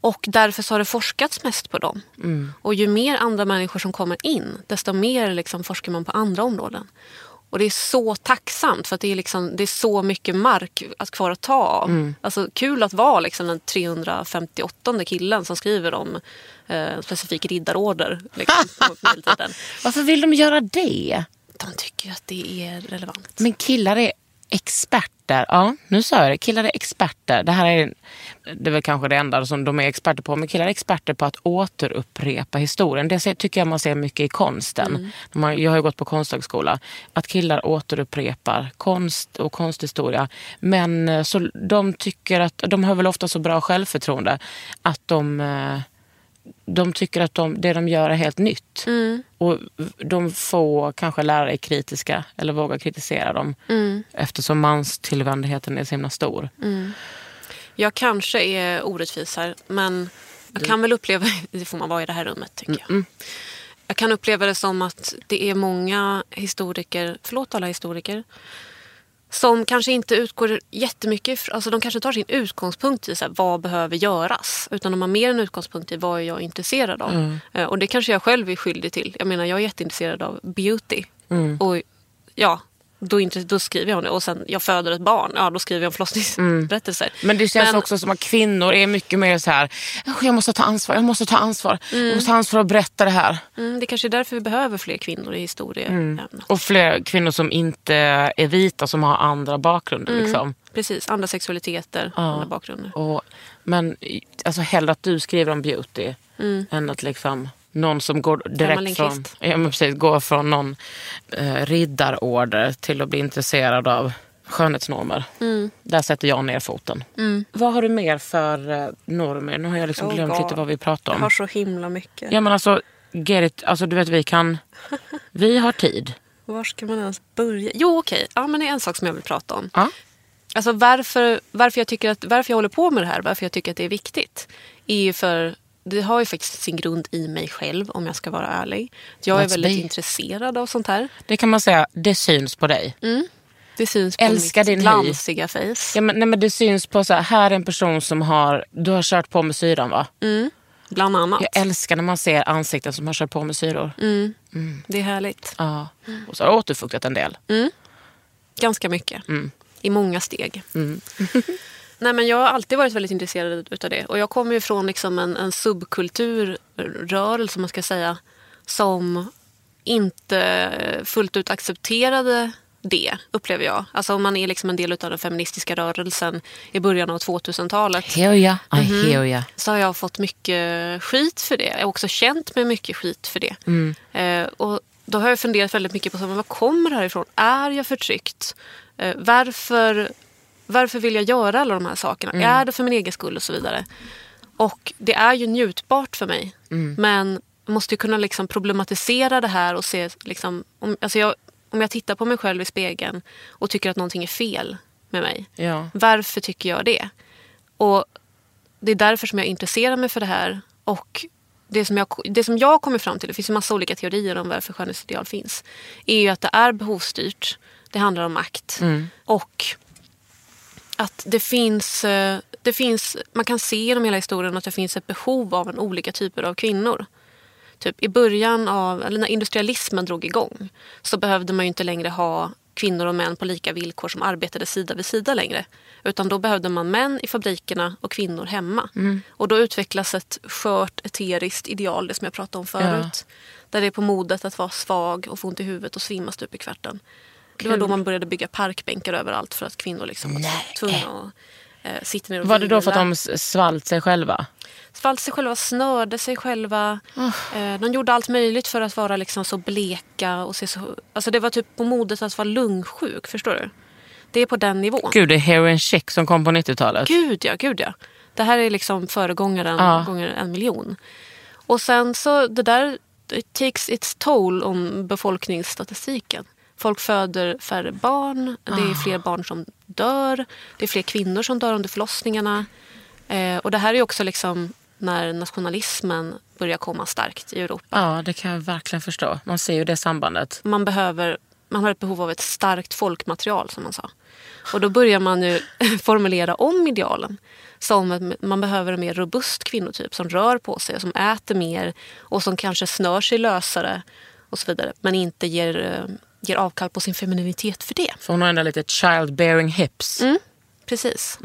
Speaker 4: Och därför så har det forskats mest på dem. Och ju mer andra människor som kommer in, desto mer liksom forskar man på andra områden. Och det är så tacksamt för att det är, liksom, det är så mycket mark att kvar att ta av. Alltså, kul att vara liksom den 358 killen som skriver om eh, specifik riddarorder liksom.
Speaker 1: Varför vill de göra det?
Speaker 4: De tycker att det är relevant.
Speaker 1: Men killar är experter. Ja, nu sa jag det. Killar är experter. Det här är, det är väl kanske det enda som de är experter på. Men killar är experter på att återupprepa historien. Det tycker jag man ser mycket i konsten. Man, jag har ju gått på konsthögskola. Att killar återupprepar konst och konsthistoria. Men eh, så de tycker att, de har väl ofta så bra självförtroende att de eh, de tycker att de, det de gör är helt nytt. Och de få kanske lärare är kritiska eller vågar kritisera dem eftersom manstillvändheten är så himla stor.
Speaker 4: Jag kanske är orättvis här, men jag kan väl uppleva, det får man vara i det här rummet tycker jag. Jag kan uppleva det som att det är många historiker, förlåt alla historiker, som kanske inte utgår jättemycket, alltså de kanske tar sin utgångspunkt i så här, vad behöver göras. Utan de har mer en utgångspunkt i vad är jag intresserad av. Eh, Och det kanske jag själv är skyldig till. Jag menar jag är jätteintresserad av beauty. Och ja, då, intresse- då skriver jag om det. Och sen jag föder ett barn, ja då skriver jag om förlossningsberättelser.
Speaker 1: Men det känns
Speaker 4: Men-
Speaker 1: också som att kvinnor är mycket mer så här, "Åh, jag måste ta ansvar, jag måste ta ansvar. Jag måste ta ansvar och berätta det här.
Speaker 4: Mm, det kanske är därför vi behöver fler kvinnor i historieämnet.
Speaker 1: Och fler kvinnor som inte är vita, som har andra bakgrunder. Liksom.
Speaker 4: Precis, andra sexualiteter, andra bakgrunder.
Speaker 1: Och, men alltså hellre att du skriver om beauty än att liksom någon som går direkt från, ja, men precis, går från någon eh, riddarorder till att bli intresserad av skönhetsnormer. Där sätter jag ner foten. Vad har du mer för eh, normer? Nu har jag liksom
Speaker 4: Oh
Speaker 1: glömt
Speaker 4: God.
Speaker 1: lite vad vi pratar
Speaker 4: Jag
Speaker 1: om.
Speaker 4: har så himla mycket.
Speaker 1: Ja men alltså, get it, alltså du vet vi kan, vi har tid.
Speaker 4: Var ska man ens börja? Jo okej, ja, men det är en sak som jag vill prata om.
Speaker 1: Ja.
Speaker 4: Alltså varför, varför, jag tycker att, varför jag håller på med det här, varför jag tycker att det är viktigt. Är ju för, det har ju faktiskt sin grund i mig själv om jag ska vara ärlig. Jag är
Speaker 1: Let's
Speaker 4: väldigt
Speaker 1: be.
Speaker 4: intresserad av sånt här.
Speaker 1: Det kan man säga, det syns på dig.
Speaker 4: Det syns på
Speaker 1: Älskar
Speaker 4: mitt glansiga face.
Speaker 1: Ja, men, nej, men det syns på så här, här är en person som har, du har kört på med syran va?
Speaker 4: Bland annat.
Speaker 1: Jag älskar när man ser ansikten som har kört på med syror.
Speaker 4: Det är härligt.
Speaker 1: Ja. Och så har du återfuktat en del.
Speaker 4: Ganska mycket.
Speaker 1: Mm.
Speaker 4: I många steg. Nej, men jag har alltid varit väldigt intresserad utav det. Och jag kommer ju från liksom en, en subkulturrörelse, man ska säga, som inte fullt ut accepterade det, upplever jag. Alltså om man är liksom en del av den feministiska rörelsen i början av 2000-talet
Speaker 1: Hear ya, I hear ya.
Speaker 4: så har jag fått mycket skit för det. Jag har också känt mig mycket skit för det. Eh, och då har jag funderat väldigt mycket på så, men var kommer det här ifrån? Är jag förtryckt? Eh, varför, varför vill jag göra alla de här sakerna? Är det för min egen skull och så vidare? Och det är ju njutbart för mig. Men jag måste ju kunna liksom problematisera det här och se... Liksom, om, alltså jag, om jag tittar på mig själv i spegeln och tycker att någonting är fel med mig.
Speaker 1: Ja.
Speaker 4: Varför tycker jag det? Och det är därför som jag intresserar mig för det här. Och det som jag, det som jag kommer fram till, det finns ju massa olika teorier om varför skönhetsideal finns, är ju att det är behovsstyrt. Det handlar om makt. Och att det finns, eh, det finns, man kan se genom hela historien att det finns ett behov av en olika typer av kvinnor. Typ i början av, eller när industrialismen drog igång så behövde man inte längre ha kvinnor och män på lika villkor som arbetade sida vid sida längre. Utan då behövde man män i fabrikerna och kvinnor hemma. Och då utvecklas ett skört eteriskt ideal, det som jag pratade om förut. Där det är på modet att vara svag och få ont i huvudet och svimma stup i kvarten. Det var då man började bygga parkbänkar överallt för att kvinnor liksom var tvungna att eh, sitta ner och
Speaker 1: Var det då för att de svalt sig själva?
Speaker 4: svalt sig själva, snörde sig själva. Eh, de gjorde allt möjligt för att vara liksom så bleka. och se så... Alltså Det var typ på modet att vara lungsjuk, förstår du? Det är på den nivån.
Speaker 1: Gud, det är Heroin Chic som kom på 90-talet.
Speaker 4: Gud ja, gud ja. Det här är liksom föregångaren
Speaker 1: Ja.
Speaker 4: gånger en miljon. Och sen så, det där it takes its toll om befolkningsstatistiken. Folk föder färre barn, det är fler barn som dör, det är fler kvinnor som dör under förlossningarna. Eh, och det här är också liksom när nationalismen börjar komma starkt i Europa.
Speaker 1: Ja, det kan jag verkligen förstå. Man ser ju det sambandet.
Speaker 4: Man, behöver, man har ett behov av ett starkt folkmaterial som man sa. Och då börjar man ju formulera om idealen. Som att man behöver en mer robust kvinnotyp som rör på sig, som äter mer och som kanske snör sig lösare och så vidare. Men inte ger, eh, ger avkall på sin femininitet för det.
Speaker 1: För hon har ändå lite childbearing hips.
Speaker 4: Precis.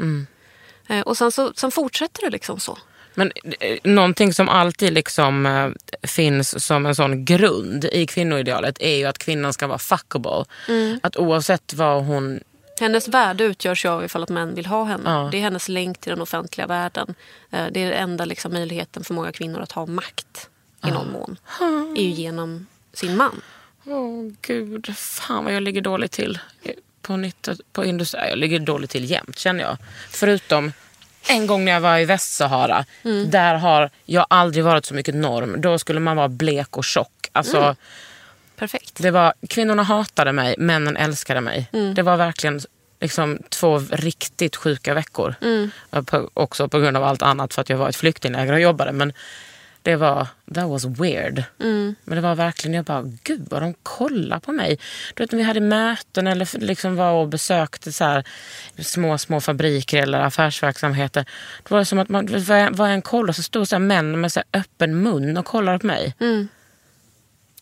Speaker 4: Eh, Och sen, så, sen fortsätter det liksom så.
Speaker 1: Men eh, någonting som alltid liksom eh, finns som en sån grund i kvinnoidealet är ju att kvinnan ska vara fuckable. Att oavsett vad hon...
Speaker 4: Hennes värde utgörs ju av ifall att män vill ha henne.
Speaker 1: Ja.
Speaker 4: Det är hennes länk till den offentliga världen. Det är den enda liksom, möjligheten för många kvinnor att ha makt i någon mån. är ju genom sin man.
Speaker 1: Åh gud, fan vad jag ligger dåligt till på, 90, på industri. Jag ligger dåligt till jämt känner jag. Förutom en gång när jag var i Västsahara. Där har jag aldrig varit så mycket norm. Då skulle man vara blek och tjock. Alltså,
Speaker 4: Perfekt.
Speaker 1: det var, kvinnorna hatade mig, männen älskade mig. Det var verkligen liksom två riktigt sjuka veckor. Eh, På, också på grund av allt annat för att jag var i ett flyktingläger och jobbade. Men Det var, that was weird.
Speaker 4: Mm.
Speaker 1: Men det var verkligen, jag bara, gud vad de kollar på mig. Du vet när vi hade möten eller liksom var och besökte så här, små, små fabriker eller affärsverksamheter. Då var det som att man, jag än kollade så stod så män med så öppen mun och kollade på mig.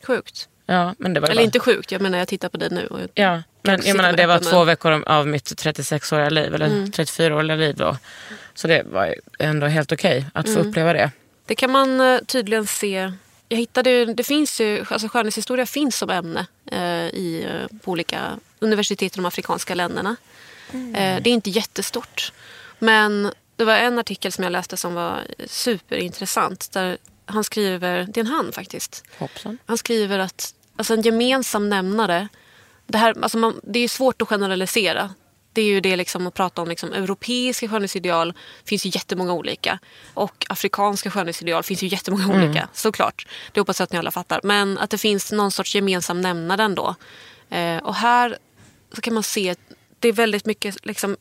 Speaker 4: Sjukt.
Speaker 1: Ja, men det var
Speaker 4: Mm. Eller
Speaker 1: bara-
Speaker 4: inte sjukt, jag menar jag tittar på dig nu. Och jag,
Speaker 1: Ja, men jag menar, det var två veckor av mitt 36-åriga liv, eller
Speaker 4: Mm.
Speaker 1: 34-åriga liv då. Så det var ändå helt okej att få
Speaker 4: Mm.
Speaker 1: uppleva det.
Speaker 4: Det kan man eh, tydligen se. Jag hittade, det finns ju, alltså skönhetshistoria finns som ämne eh, i, eh, på olika universitet i de afrikanska länderna. Eh, det är inte jättestort. Men det var en artikel som jag läste som var superintressant. Där han skriver, det är en han faktiskt.
Speaker 1: Hoppsan.
Speaker 4: Han skriver att alltså en gemensam nämnare. Det, här, alltså man, det är svårt att generalisera. Det är ju det liksom att prata om liksom, europeiska skönhetsideal. finns ju jättemånga olika. Och afrikanska skönhetsideal finns ju jättemånga olika. Såklart. Det hoppas jag att ni alla fattar. Men att det finns någon sorts gemensam nämnare ändå. Eh, och här så kan man se att det är väldigt mycket liksom,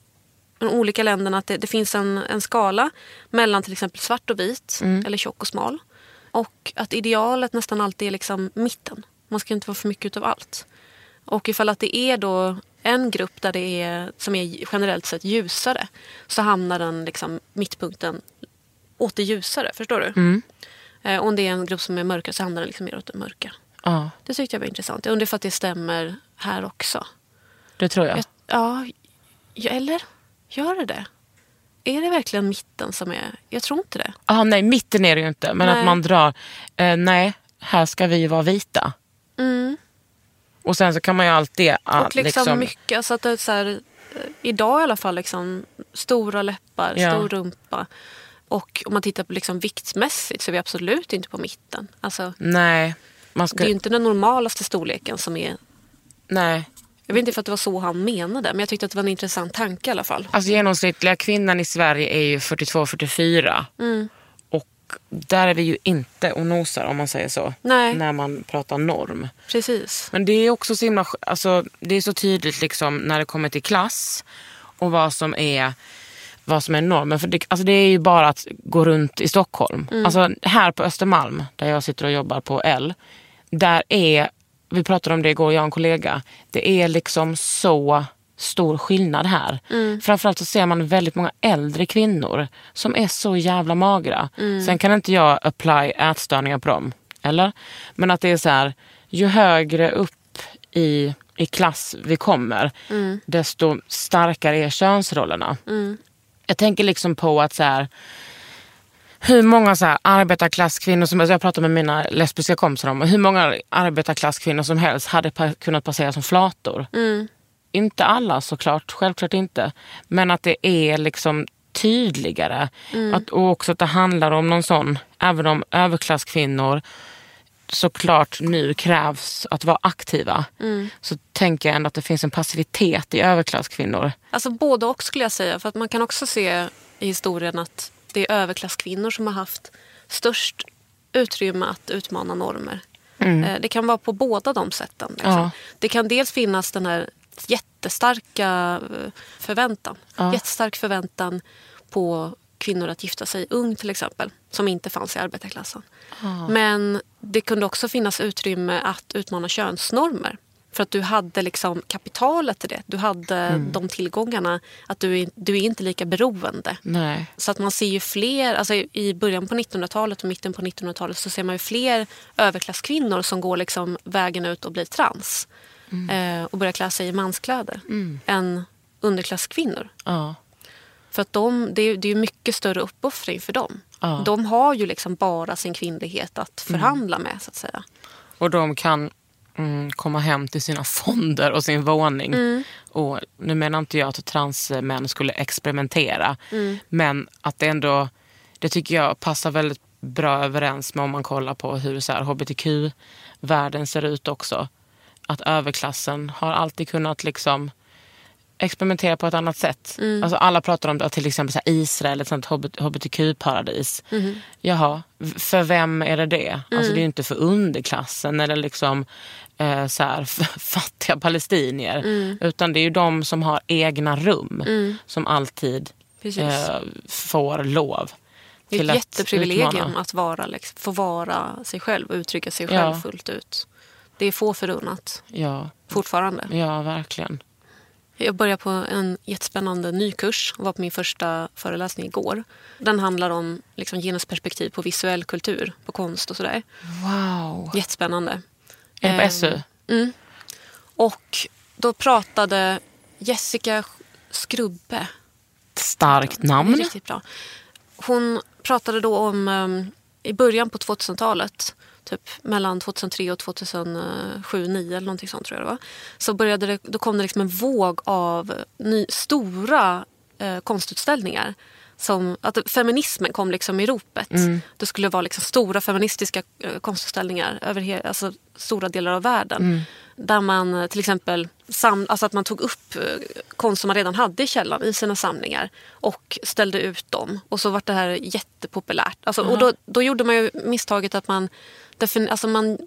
Speaker 4: de olika länderna. Att det, det finns en, en skala mellan till exempel svart och vit. Eller tjock och smal. Och att idealet nästan alltid är liksom mitten. Man ska inte vara för mycket utav allt. Och ifall att det är då en grupp där det är, som är generellt sett ljusare så hamnar den liksom mittpunkten åt det ljusare. Förstår du? Eh, om det är en grupp som är mörkare så hamnar den liksom mer åt det mörka.
Speaker 1: Ja,
Speaker 4: Det tyckte jag var intressant. Jag undrar för att det stämmer här också.
Speaker 1: det tror jag.
Speaker 4: Jag, ja, ja, eller gör det det? Är det verkligen mitten som är... Jag tror inte det.
Speaker 1: Ah, nej, mitten är det ju inte. Men
Speaker 4: Nej.
Speaker 1: att man drar, eh, nej, här ska vi vara vita. Och sen så kan man ju alltid... ah,
Speaker 4: Och liksom, mycket, alltså att det så här, eh, idag i alla fall, liksom, stora läppar,
Speaker 1: Ja.
Speaker 4: stor rumpa. Och om man tittar på liksom viktmässigt så är vi absolut inte på mitten. Alltså,
Speaker 1: Nej, man ska...
Speaker 4: det är ju inte den normalaste storleken som är...
Speaker 1: Nej.
Speaker 4: Jag vet inte för att det var så han menade, men jag tyckte att det var en intressant tanke i alla fall.
Speaker 1: Alltså genomsnittliga kvinnan i Sverige är ju 42-44.
Speaker 4: Mm.
Speaker 1: Där är vi ju inte och nosar om man säger så.
Speaker 4: Nej.
Speaker 1: När man pratar norm.
Speaker 4: Precis.
Speaker 1: Men det är också så himla, alltså, det är så tydligt liksom när det kommer till klass och vad som är vad som är normen. För det, alltså det är ju bara att gå runt i Stockholm. Alltså här på Östermalm, där jag sitter och jobbar på L. Där är, vi pratade om det igår, jag och en kollega. Det är liksom så stor skillnad här. Framförallt så ser man väldigt många äldre kvinnor som är så jävla magra. Sen kan inte jag apply ätstörningar på dem. Eller? Men att det är så här, ju högre upp i, i klass vi kommer, desto starkare är könsrollerna. Jag tänker liksom på att så här, hur många så här arbetarklasskvinnor som alltså jag pratar med mina lesbiska kompisar om, hur många arbetarklasskvinnor som helst hade pa- kunnat passera som flator. Inte alla såklart, självklart inte. Men att det är liksom tydligare. Att, och också att det handlar om någon sån, även om överklasskvinnor såklart nu krävs att vara aktiva. Så tänker jag ändå att det finns en passivitet i överklasskvinnor.
Speaker 4: Alltså både och skulle jag säga. För att man kan också se i historien att det är överklasskvinnor som har haft störst utrymme att utmana normer. Eh, Det kan vara på båda de sätten. Liksom.
Speaker 1: Ja.
Speaker 4: Det kan dels finnas den här jättestarka eh, förväntan.
Speaker 1: Ja.
Speaker 4: Jättestark förväntan på kvinnor att gifta sig ung till exempel. Som inte fanns i arbetarklassen. Men det kunde också finnas utrymme att utmana könsnormer. För att du hade liksom kapitalet till det. Du hade de tillgångarna. Att du är, du är inte lika beroende.
Speaker 1: Nej.
Speaker 4: Så att man ser ju fler, alltså i början på 1900-talet och mitten på 1900-talet så ser man ju fler överklasskvinnor som går liksom vägen ut och blir trans. Eh, och börjar klä sig i manskläder. Än underklasskvinnor.
Speaker 1: Ja.
Speaker 4: För att de, det, är, det är mycket större uppoffring för dem.
Speaker 1: Ja.
Speaker 4: De har ju liksom bara sin kvinnlighet att förhandla med så att säga.
Speaker 1: Och de kan mm, komma hem till sina fonder och sin våning. Och nu menar inte jag att transmän skulle experimentera. Men att det ändå, det tycker jag passar väldigt bra överens med om man kollar på hur så här, hbtq-världen ser ut också. Att överklassen har alltid kunnat liksom experimentera på ett annat sätt. Alltså alla pratar om att till exempel så Israel ett sånt hbtq-paradis. Jaha, v- för vem är det det? Alltså det är ju inte för underklassen eller liksom eh, så här, fattiga palestinier. Utan det är ju de som har egna rum som alltid eh, får lov.
Speaker 4: Det är ett
Speaker 1: att
Speaker 4: jätteprivilegium
Speaker 1: utmana.
Speaker 4: att vara, liksom, få vara sig själv och uttrycka sig
Speaker 1: Ja.
Speaker 4: själv fullt ut. Det är få förunnat
Speaker 1: Ja,
Speaker 4: fortfarande.
Speaker 1: ja, verkligen.
Speaker 4: Jag börjar på en jättespännande ny kurs och var på min första föreläsning igår. Den handlar om liksom, genusperspektiv på visuell kultur, på konst och sådär.
Speaker 1: Wow.
Speaker 4: Jättespännande.
Speaker 1: Är det på
Speaker 4: Ehm,
Speaker 1: SU?
Speaker 4: Mm. Och då pratade Jessica Skrubbe.
Speaker 1: Starkt namn.
Speaker 4: Riktigt bra. Hon pratade då om um, i början på 2000-talet, typ mellan 2003 och 2007 2009 eller någonting sånt tror jag det var. Så började det, då kom det liksom en våg av ny, stora eh, konstutställningar. Som, att feminismen kom liksom i ropet. Det skulle vara liksom stora feministiska eh, konstutställningar över he, alltså stora delar av världen. Där man eh, till exempel sam, alltså att man tog upp eh, konst som man redan hade i källaren i sina samlingar och ställde ut dem. Och så var det här jättepopulärt. Alltså, och då, då gjorde man ju misstaget att man, defin, alltså man,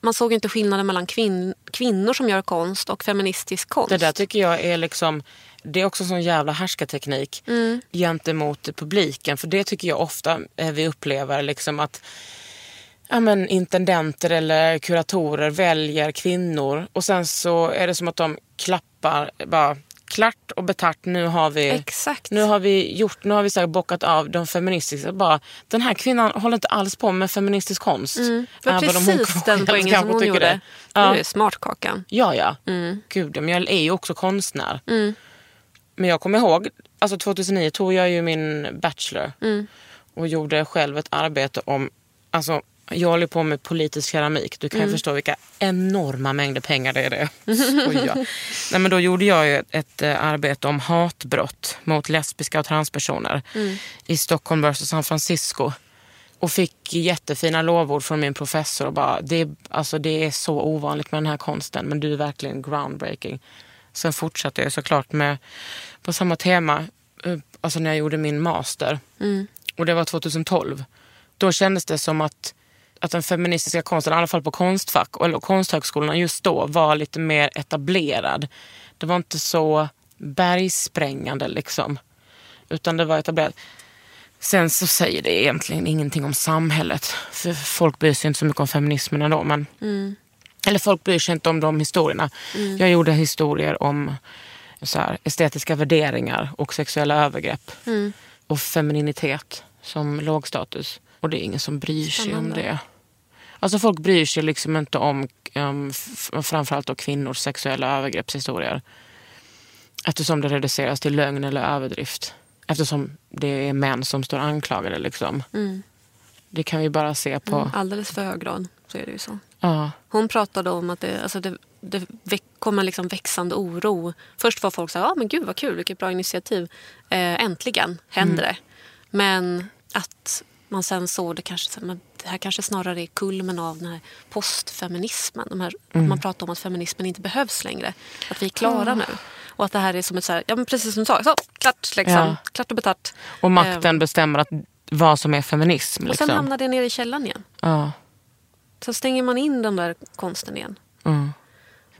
Speaker 4: man såg inte skillnaden mellan kvinn, kvinnor som gör konst och feministisk konst.
Speaker 1: Det där tycker jag är liksom det är också en sån jävla härskarteknik
Speaker 4: Mm.
Speaker 1: gentemot publiken. För det tycker jag ofta eh, vi upplever liksom att ja, men, intendenter eller kuratorer väljer kvinnor och sen så är det som att de klappar bara klart och betart. Nu har vi,
Speaker 4: Exakt.
Speaker 1: nu har vi gjort, nu har vi så här bockat av de feministiska. Bara, den här kvinnan håller inte alls på med feministisk konst.
Speaker 4: Mm. Det var
Speaker 1: om hon
Speaker 4: precis den poängen som hon gjorde.
Speaker 1: det. Ja.
Speaker 4: är smartkakan.
Speaker 1: Ja, ja.
Speaker 4: Mm.
Speaker 1: Gud, men jag är ju också konstnär. Men jag kommer ihåg, alltså 2009 tog jag ju min bachelor
Speaker 4: Mm.
Speaker 1: och gjorde själv ett arbete om, alltså jag håller på med politisk keramik. Du kan
Speaker 4: Mm.
Speaker 1: ju förstå vilka enorma mängder pengar det är det. Nej, men då gjorde jag ju ett, ett eh, arbete om hatbrott mot lesbiska och transpersoner
Speaker 4: Mm.
Speaker 1: i Stockholm versus San Francisco. Och fick jättefina lovord från min professor. Och bara, det, alltså, det är så ovanligt med den här konsten men du är verkligen groundbreaking. Sen fortsatte jag såklart med, på samma tema eh, alltså när jag gjorde min master. Och det var 2012. Då kändes det som att, att den feministiska konsten, i alla fall på Konstfack eller konsthögskolorna just då, var lite mer etablerad. Det var inte så bergsprängande liksom. Utan det var etablerat. Sen så säger det egentligen ingenting om samhället. För folk bryr sig inte så mycket om feminismen ändå. Men, Eller folk bryr sig inte om de historierna. Jag gjorde historier om så här, estetiska värderingar och sexuella övergrepp. Och femininitet som lågstatus. Och det är ingen som bryr sig om det. Alltså folk bryr sig liksom inte om um, framförallt då kvinnors sexuella övergreppshistorier. Eftersom det reduceras till lögn eller överdrift. Eftersom det är män som står anklagade. Liksom. Det kan vi bara se på...
Speaker 4: Alldeles för hög grad så är det ju så.
Speaker 1: Ja.
Speaker 4: Hon pratade om att det, alltså det, det kom en liksom växande oro. Först var folk så här, ah, men gud vad kul, vilket bra initiativ. Eh, äntligen händer det. Men att man sen såg det kanske, det här kanske snarare är kulmen av den här postfeminismen. De här, Att man pratar om att feminismen inte behövs längre. Att vi är klara nu. Och att det här är som ett så här, ja men precis som du sa, så, klart liksom.
Speaker 1: Ja.
Speaker 4: Klart och betart.
Speaker 1: Och makten bestämmer att vad som är feminism.
Speaker 4: Och
Speaker 1: Liksom.
Speaker 4: sen hamnar det nere i källaren igen.
Speaker 1: ja.
Speaker 4: Sen stänger man in den där konsten igen.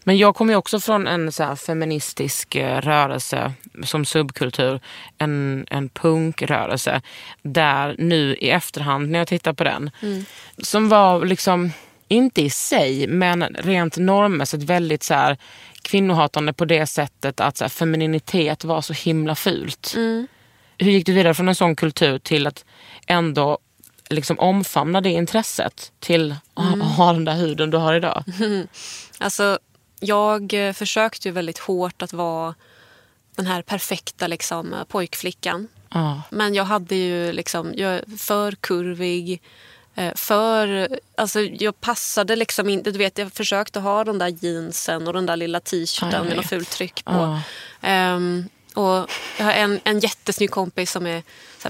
Speaker 1: Men jag kommer ju också från en så feministisk eh, rörelse som subkultur. En, en punkrörelse. Där nu i efterhand när jag tittar på den. Som var liksom, inte i sig, men rent normmässigt väldigt så här kvinnohatande på det sättet att så här, femininitet var så himla fult. Hur gick du vidare från en sån kultur till att ändå liksom omfamna det intresset till att ha den där huden du har idag?
Speaker 4: Alltså, jag försökte ju väldigt hårt att vara den här perfekta liksom, pojkflickan.
Speaker 1: Ja.
Speaker 4: Men jag hade ju liksom, jag är för kurvig. eh, För, alltså jag passade liksom inte, du vet jag försökte ha de där jeansen och den där lilla t-shirten med något fult tryck på.
Speaker 1: Ja.
Speaker 4: Ehm, och jag har en, en jättesnygg kompis som är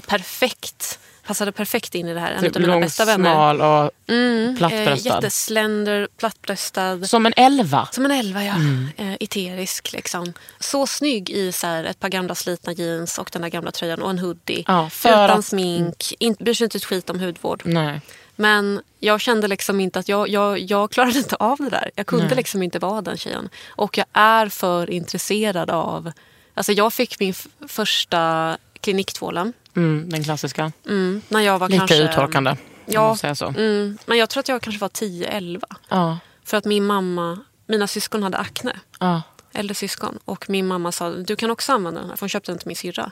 Speaker 4: perfekt, passade perfekt in i det här. En
Speaker 1: Typ
Speaker 4: av mina
Speaker 1: lång,
Speaker 4: bästa vänner.
Speaker 1: smal och
Speaker 4: Mm, eh,
Speaker 1: plattbröstad.
Speaker 4: jätteslender, plattbröstad.
Speaker 1: Som en elva.
Speaker 4: Som en elva, ja.
Speaker 1: Mm.
Speaker 4: Eh, eterisk liksom. Så snygg i så här, ett par gamla slitna jeans och den där gamla tröjan och en hoodie.
Speaker 1: Ja,
Speaker 4: Utan
Speaker 1: att-
Speaker 4: smink, inte, bryr sig inte ett skit om hudvård.
Speaker 1: Nej.
Speaker 4: Men jag kände liksom inte att jag, jag, jag klarade inte av det där. Jag kunde
Speaker 1: Nej.
Speaker 4: liksom inte vara den tjejen. Och jag är för intresserad av... Alltså jag fick min första kliniktvålen.
Speaker 1: Mm, den klassiska.
Speaker 4: Mm, när jag var
Speaker 1: Lite
Speaker 4: kanske...
Speaker 1: uttorkande. Kan
Speaker 4: Ja,
Speaker 1: säga så.
Speaker 4: Mm, men jag tror att jag kanske var 10-11.
Speaker 1: Ja.
Speaker 4: För att min mamma, mina syskon hade akne.
Speaker 1: Ja.
Speaker 4: Äldre syskon. Och min mamma sa du kan också använda den här. För hon köpte den till min syrra.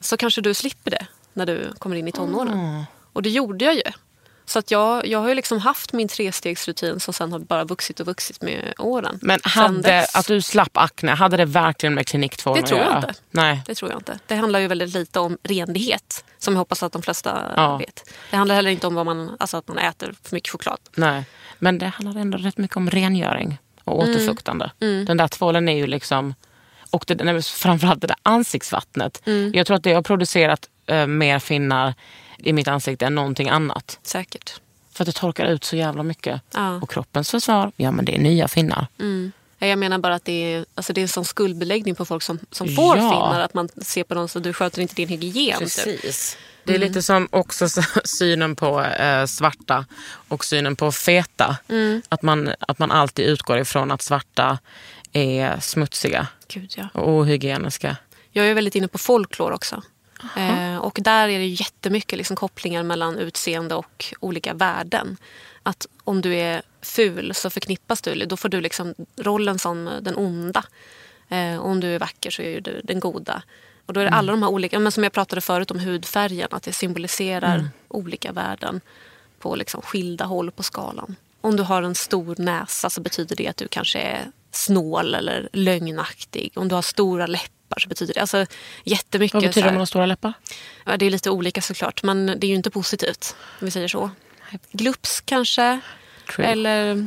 Speaker 4: Så kanske du slipper det när du kommer in i tonåren.
Speaker 1: Mm.
Speaker 4: Och det gjorde jag ju. Så att jag, jag har ju liksom haft min trestegsrutin som sen har bara vuxit och vuxit med åren.
Speaker 1: Men hade, att du slapp akne, hade det verkligen med kliniktvålen
Speaker 4: Det tror jag inte.
Speaker 1: Nej.
Speaker 4: Det tror jag inte. Det handlar ju väldigt lite om renlighet. Som jag hoppas att de flesta
Speaker 1: Ja.
Speaker 4: vet. Det handlar heller inte om vad man, alltså att man äter för mycket choklad.
Speaker 1: Nej. Men det handlar ändå rätt mycket om rengöring och
Speaker 4: Mm.
Speaker 1: återfuktande. Den där tvålen är ju liksom... Och det, framförallt det där ansiktsvattnet.
Speaker 4: Mm.
Speaker 1: Jag tror att det har producerat eh, mer finnar i mitt ansikte än någonting annat.
Speaker 4: Säkert.
Speaker 1: För att det torkar ut så jävla mycket.
Speaker 4: Ja.
Speaker 1: Och kroppens försvar, ja men det är nya finnar.
Speaker 4: Mm. Jag menar bara att det är, alltså det är en sån skuldbeläggning på folk som, som får
Speaker 1: Ja.
Speaker 4: finnar. Att man ser på dem så du sköter inte din hygien. typ.
Speaker 1: Precis. Det är lite som också så- synen på eh, svarta och synen på feta.
Speaker 4: Mm.
Speaker 1: Att, man, att man alltid utgår ifrån att svarta är smutsiga
Speaker 4: Gud, ja.
Speaker 1: och ohygieniska.
Speaker 4: Jag är väldigt inne på folklor också. Eh, och där är det jättemycket liksom kopplingar mellan utseende och olika värden. Att om du är ful så förknippas du, då får du liksom rollen som den onda. Eh, och om du är vacker så är du den goda. Och då är det alla de här olika, men som jag pratade förut om hudfärgen, att det symboliserar olika värden på liksom skilda håll på skalan. Om du har en stor näsa så betyder det att du kanske är snål eller lögnaktig. Om du har stora läppar så betyder det alltså, jättemycket.
Speaker 1: Vad betyder det om man har stora läppar?
Speaker 4: Ja, det är lite olika såklart, men det är ju inte positivt. Om vi säger så. Glups kanske.
Speaker 1: True.
Speaker 4: Eller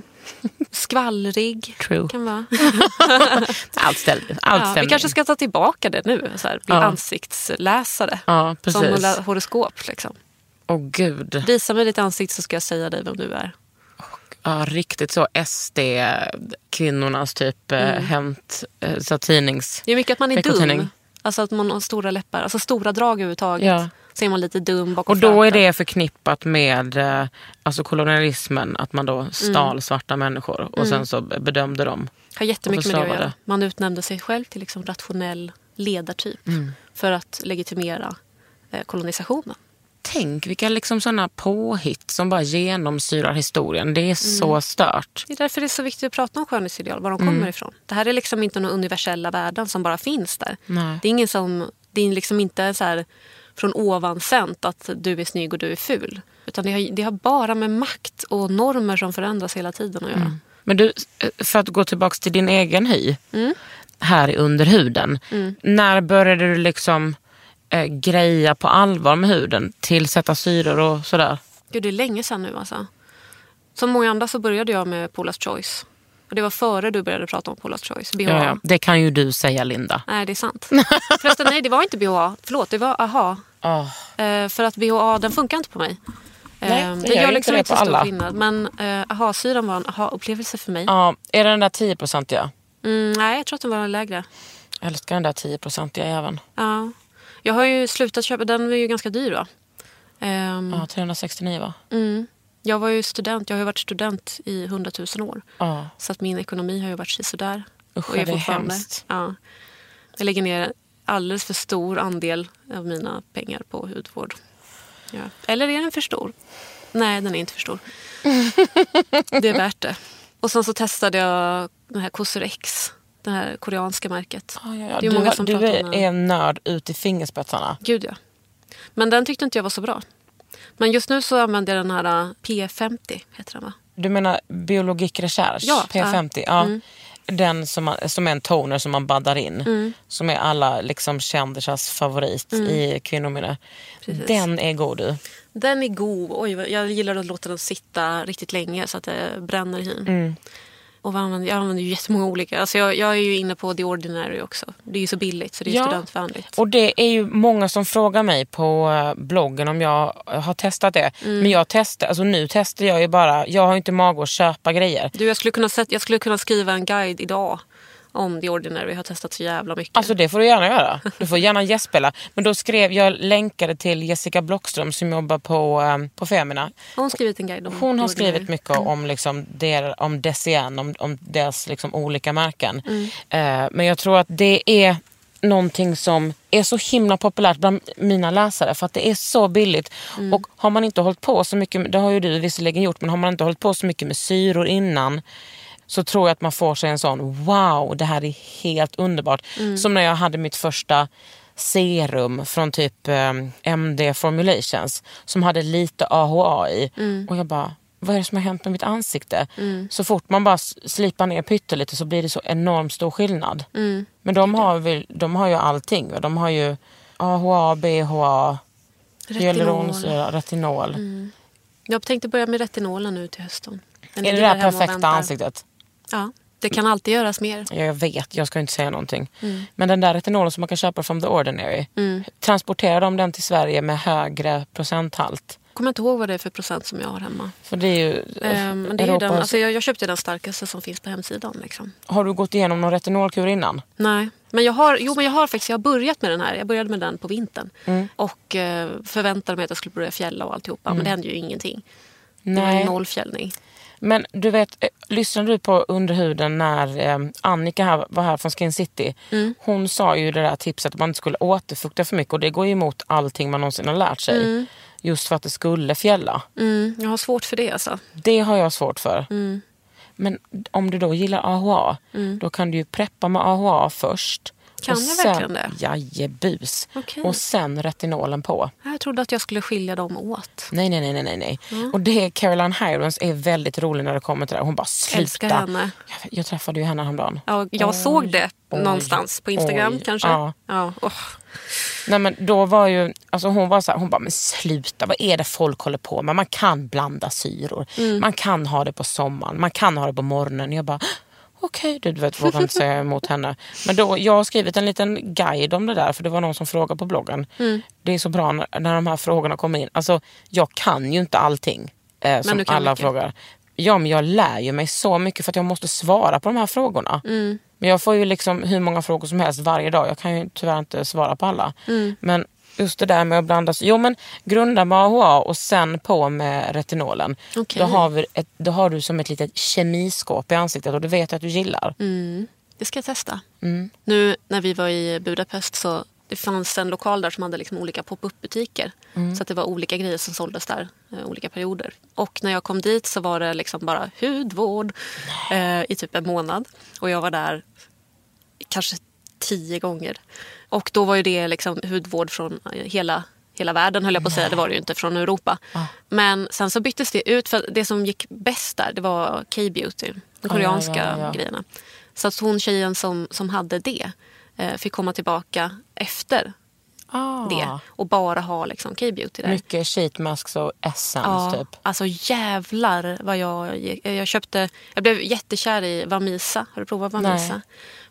Speaker 4: skvallrig.
Speaker 1: True.
Speaker 4: Kan vara.
Speaker 1: Allt stämmer. Allt
Speaker 4: Ja, vi kanske ska ta tillbaka det nu. Så här, bli
Speaker 1: Ja.
Speaker 4: ansiktsläsare.
Speaker 1: Ja,
Speaker 4: Som
Speaker 1: precis.
Speaker 4: hora- horoskop. Liksom.
Speaker 1: Åh gud.
Speaker 4: Visa mig ditt ansikte så ska jag säga dig vem du är.
Speaker 1: Ja, riktigt så SD-kvinnornas typ mm. hämt eh, så tidnings...
Speaker 4: Det är mycket att man är dum. Alltså att man har stora läppar. Alltså stora drag överhuvudtaget.
Speaker 1: Ja.
Speaker 4: Så är man lite dum bakom
Speaker 1: Och då är
Speaker 4: flöten.
Speaker 1: det förknippat med eh, alltså kolonialismen, att man då stal svarta människor och sen så bedömde dem.
Speaker 4: har jättemycket med det att göra. Man utnämnde sig själv till liksom rationell ledartyp.
Speaker 1: Mm.
Speaker 4: För att legitimera eh, kolonisationen.
Speaker 1: Tänk vilka liksom sådana påhitt som bara genomsyrar historien. Det är
Speaker 4: Mm.
Speaker 1: så stört.
Speaker 4: Det är därför det är så viktigt att prata om skönhetsideal, var de
Speaker 1: Mm.
Speaker 4: kommer ifrån. Det här är liksom inte några universella värden som bara finns där.
Speaker 1: Nej.
Speaker 4: Det är ingen som, det är liksom inte så här från ovan sänt att du är snygg och du är ful. Utan det har, det har bara med makt och normer som förändras hela tiden att göra.
Speaker 1: Men du, för att gå tillbaka till din egen hy. Här i underhuden. När började du liksom eh, greja på allvar med huden? Tillsätta syror och sådär?
Speaker 4: Gud, det är länge sedan nu alltså. Som många andra så började jag med Paula's Choice. Och det var före du började prata om Paula's Choice. BHA.
Speaker 1: Ja, ja. Det kan ju du säga Linda.
Speaker 4: Nej, det är sant. Förresten, nej, det var inte BHA. Förlåt, det var AHA.
Speaker 1: Oh.
Speaker 4: Eh, för att BHA, den funkar inte på mig. Eh,
Speaker 1: Nej, det gör
Speaker 4: gör liksom
Speaker 1: det
Speaker 4: inte
Speaker 1: på
Speaker 4: så stor
Speaker 1: alla.
Speaker 4: skillnad. Men eh, AHA-syran var en AHA-upplevelse för mig.
Speaker 1: Ja, är det den där 10-procentiga?
Speaker 4: Mm, nej, jag tror att den var lägre.
Speaker 1: Jag älskar den där 10-procentiga även.
Speaker 4: Ja. Jag har ju slutat köpa, den var ju ganska dyr va? Ehm,
Speaker 1: Ja, 369 va?
Speaker 4: mm. Jag var ju student, jag har ju varit student i 100 000 år.
Speaker 1: Ja.
Speaker 4: Så att min ekonomi har ju varit sådär.
Speaker 1: Usch,
Speaker 4: och är
Speaker 1: det är hemskt.
Speaker 4: Ja. Jag lägger ner alldeles för stor andel av mina pengar på hudvård. Ja. Eller är den för stor? Nej, den är inte för stor. det är värt det. Och sen så testade jag den här Cosrx, det här koreanska märket.
Speaker 1: Ja, ja, ja.
Speaker 4: Det är
Speaker 1: Du,
Speaker 4: många som
Speaker 1: du
Speaker 4: pratar
Speaker 1: är
Speaker 4: om den.
Speaker 1: en nörd ut i fingerspetsarna.
Speaker 4: Gud ja. Men den tyckte inte jag var så bra. Men just nu så använder jag den här uh, P50, heter den va?
Speaker 1: Du menar Biologic Recherche,
Speaker 4: Ja,
Speaker 1: P50? Ja. Den som, man, som är en toner som man baddar in.
Speaker 4: Mm.
Speaker 1: Som är alla liksom, kändisars favorit i kvinnominne.
Speaker 4: Precis.
Speaker 1: Den är god du.
Speaker 4: Den är god. Oj, jag gillar att låta den sitta riktigt länge så att det bränner i hyn. Och vad använder, jag använder ju jättemånga olika. Alltså jag, jag är ju inne på The Ordinary också. Det är ju så billigt så det är
Speaker 1: Ja.
Speaker 4: studentvänligt.
Speaker 1: Och det är ju många som frågar mig på eh, bloggen om jag har testat det.
Speaker 4: Mm.
Speaker 1: Men jag testar, alltså nu testar jag ju bara, jag har inte mag att köpa grejer.
Speaker 4: Du, jag, skulle kunna jag skulle kunna skriva en guide idag om The Ordinary. Jag har testat så jävla mycket.
Speaker 1: Alltså det får du gärna göra. Du får gärna gästspela. Men då skrev jag, länkade till Jessica Blockström som jobbar på, eh, på Femina.
Speaker 4: har hon skrivit en guide om
Speaker 1: Hon har skrivit mycket om, liksom, der, om Decien, om, om deras liksom, olika märken.
Speaker 4: Mm.
Speaker 1: Eh, men jag tror att det är någonting som är så himla populärt bland mina läsare för att det är så billigt. Och har man inte hållit på så mycket, det har ju du visserligen gjort, men har man inte hållit på så mycket med syror innan så tror jag att man får sig en sån wow, det här är helt underbart. Som när jag hade mitt första serum från typ eh, MD Formulations som hade lite AHA i. Och jag bara, vad är det som har hänt med mitt ansikte? Så fort man bara slipar ner pyttelite så blir det så enormt stor skillnad. Men de har, väl, de har ju allting. va? De har ju AHA, BHA, hyaluronsyra, retinol.
Speaker 4: Jag tänkte börja med retinolen nu till hösten. Den
Speaker 1: Är det det
Speaker 4: där
Speaker 1: perfekta ansiktet?
Speaker 4: Ja, det kan alltid göras mer.
Speaker 1: Ja, jag vet, jag ska inte säga någonting. Men den där retinolen som man kan köpa från The Ordinary. Transporterar de den till Sverige med högre procenthalt?
Speaker 4: kommer inte ihåg vad det är för procent som jag har hemma.
Speaker 1: För det är ju
Speaker 4: Ehm, men det är ju den, alltså jag, jag köpte den starkaste som finns på hemsidan. Liksom.
Speaker 1: Har du gått igenom någon retinolkur innan?
Speaker 4: Nej, men jag har, jo, men jag har faktiskt jag har börjat med den här. Jag började med den på vintern.
Speaker 1: Mm.
Speaker 4: Och eh, förväntade mig att jag skulle börja fjälla och alltihopa. Men det hände ju ingenting. Det var
Speaker 1: Nej.
Speaker 4: noll fjällning.
Speaker 1: Men du vet, eh, lyssnade du på Underhuden när eh, Annika här, var här från Skin City? Hon sa ju det där tipset att man inte skulle återfukta för mycket och det går ju emot allting man någonsin har lärt sig. Just för att det skulle fjälla.
Speaker 4: Mm, jag har svårt för det alltså.
Speaker 1: Det har jag svårt för. Men om du då gillar AHA, då kan du ju preppa med AHA först.
Speaker 4: Kan
Speaker 1: och
Speaker 4: jag
Speaker 1: sen,
Speaker 4: verkligen det?
Speaker 1: Jajebus.
Speaker 4: Okej.
Speaker 1: Och sen retinolen på.
Speaker 4: Jag trodde att jag skulle skilja dem åt.
Speaker 1: Nej, nej, nej, nej, nej, nej. Och det Caroline Hirons är väldigt rolig när det kommer till det. Hon bara sluta.
Speaker 4: Älskar henne.
Speaker 1: Jag, jag träffade ju henne häromdagen.
Speaker 4: Ja, jag såg det
Speaker 1: oj,
Speaker 4: någonstans på Instagram
Speaker 1: oj,
Speaker 4: kanske.
Speaker 1: ja.
Speaker 4: Ja, åh.
Speaker 1: Nej men då var ju, alltså hon var så här, hon bara men sluta vad är det folk håller på med? Man kan blanda syror.
Speaker 4: Mm.
Speaker 1: Man kan ha det på sommaren, man kan ha det på morgonen. Jag bara okej, du vet vågar inte säga emot henne. Men då, jag har skrivit en liten guide om det där för det var någon som frågade på bloggen.
Speaker 4: Mm.
Speaker 1: Det är så bra när, när de här frågorna kommer in. Alltså jag kan ju inte allting eh, som alla
Speaker 4: mycket.
Speaker 1: frågar. Ja men jag lär ju mig så mycket för att jag måste svara på de här frågorna.
Speaker 4: Mm.
Speaker 1: Men jag får ju liksom hur många frågor som helst varje dag. Jag kan ju tyvärr inte svara på alla.
Speaker 4: Mm.
Speaker 1: Men just det där med att blanda, jo men grunda AHA och sen på med retinolen.
Speaker 4: Okej.
Speaker 1: Då, har vi ett, då har du som ett litet kemiskåp i ansiktet och det vet jag att du gillar.
Speaker 4: Mm. Det ska jag testa.
Speaker 1: Mm.
Speaker 4: Nu när vi var i Budapest så det fanns en lokal där som hade liksom olika pop-up butiker.
Speaker 1: Mm.
Speaker 4: Så att det var olika grejer som såldes där, eh, olika perioder. Och när jag kom dit så var det liksom bara hudvård eh, i typ en månad. Och jag var där kanske tio gånger. Och då var ju det liksom hudvård från eh, hela, hela världen höll jag på att säga. Det var det ju inte från Europa. Men sen så byttes det ut för det som gick bäst där det var K-beauty. De koreanska
Speaker 1: ja, ja, ja.
Speaker 4: grejerna. Så att hon tjejen som, som hade det eh, fick komma tillbaka efter
Speaker 1: Ah.
Speaker 4: det och bara ha liksom K-beauty där.
Speaker 1: Mycket sheet masks och essence
Speaker 4: Ja,
Speaker 1: typ.
Speaker 4: alltså jävlar vad jag... Jag köpte... Jag blev jättekär i Vamisa. Har du provat Vamisa?
Speaker 1: Nej.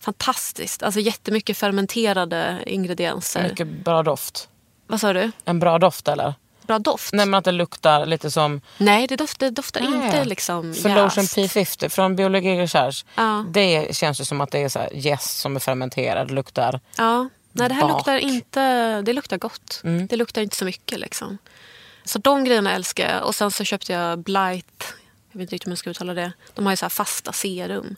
Speaker 4: Fantastiskt. Alltså jättemycket fermenterade ingredienser.
Speaker 1: Mycket bra doft.
Speaker 4: Vad sa du?
Speaker 1: En bra doft eller?
Speaker 4: Bra doft?
Speaker 1: Nej men att det luktar lite som
Speaker 4: Nej, det doftar, det doftar
Speaker 1: Nej.
Speaker 4: inte liksom
Speaker 1: För Lotion
Speaker 4: jäst.
Speaker 1: P50 från Biologi Recherche.
Speaker 4: Ja.
Speaker 1: Det känns ju som att det är så här jäst som är fermenterad. Luktar.
Speaker 4: Ja. Nej, det här
Speaker 1: Bak. Mm.
Speaker 4: luktar inte... Det luktar gott. Det luktar inte så mycket liksom. Så de grejerna älskar jag. Och sen så köpte jag Blight. Jag vet inte riktigt hur man ska uttala det. De har ju så här fasta serum.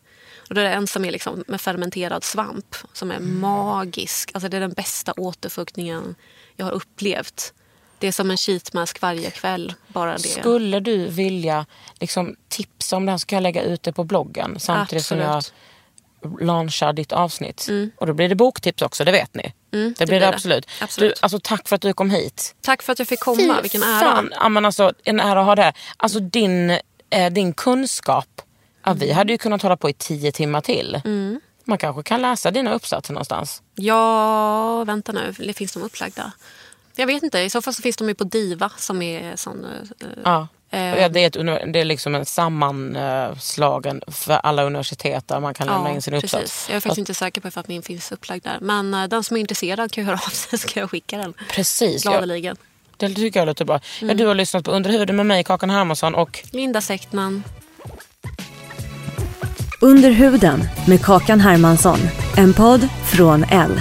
Speaker 4: Och det är en som är liksom med fermenterad svamp. Som är
Speaker 1: Mm.
Speaker 4: magisk. Alltså det är den bästa återfuktningen jag har upplevt. Det är som en sheetmask varje kväll. Bara det.
Speaker 1: Skulle du vilja liksom, tipsa om det här så kan jag lägga ut det på bloggen samtidigt som jag
Speaker 4: Absolut.
Speaker 1: Launchar ditt avsnitt. Och då blir det boktips också, det vet ni. det, blir det,
Speaker 4: blir det.
Speaker 1: absolut.
Speaker 4: Absolut.
Speaker 1: Du, alltså, tack för att du kom hit.
Speaker 4: Tack för att jag fick komma.
Speaker 1: Fy
Speaker 4: Vilken ära.
Speaker 1: Fan, ja, men alltså, en ära att ha det här. Alltså din, eh, din kunskap. Ja,
Speaker 4: Mm.
Speaker 1: Vi hade ju kunnat hålla på i tio timmar till. Man kanske kan läsa dina uppsatser någonstans.
Speaker 4: Ja, vänta nu. Det finns de upplagda? Jag vet inte. I så fall så finns de ju på Diva som är sån... eh,
Speaker 1: Ja.
Speaker 4: Eh.
Speaker 1: Ja, det, är ett, det är liksom en sammanslagen för alla universitet där man kan lämna in sin uppsats.
Speaker 4: precis. Jag är faktiskt inte säker på att min finns upplagd där. Men eh, den som är intresserad kan ju höra av sig så ska jag skicka den.
Speaker 1: Precis. Ja,
Speaker 4: Gladeligen.
Speaker 1: det tycker jag låter bra.
Speaker 4: Mm.
Speaker 1: Ja, du har lyssnat på Under huden med mig, Kakan Hermansson och
Speaker 4: Linda Sektman.
Speaker 6: Under huden med Kakan Hermansson. En podd från L.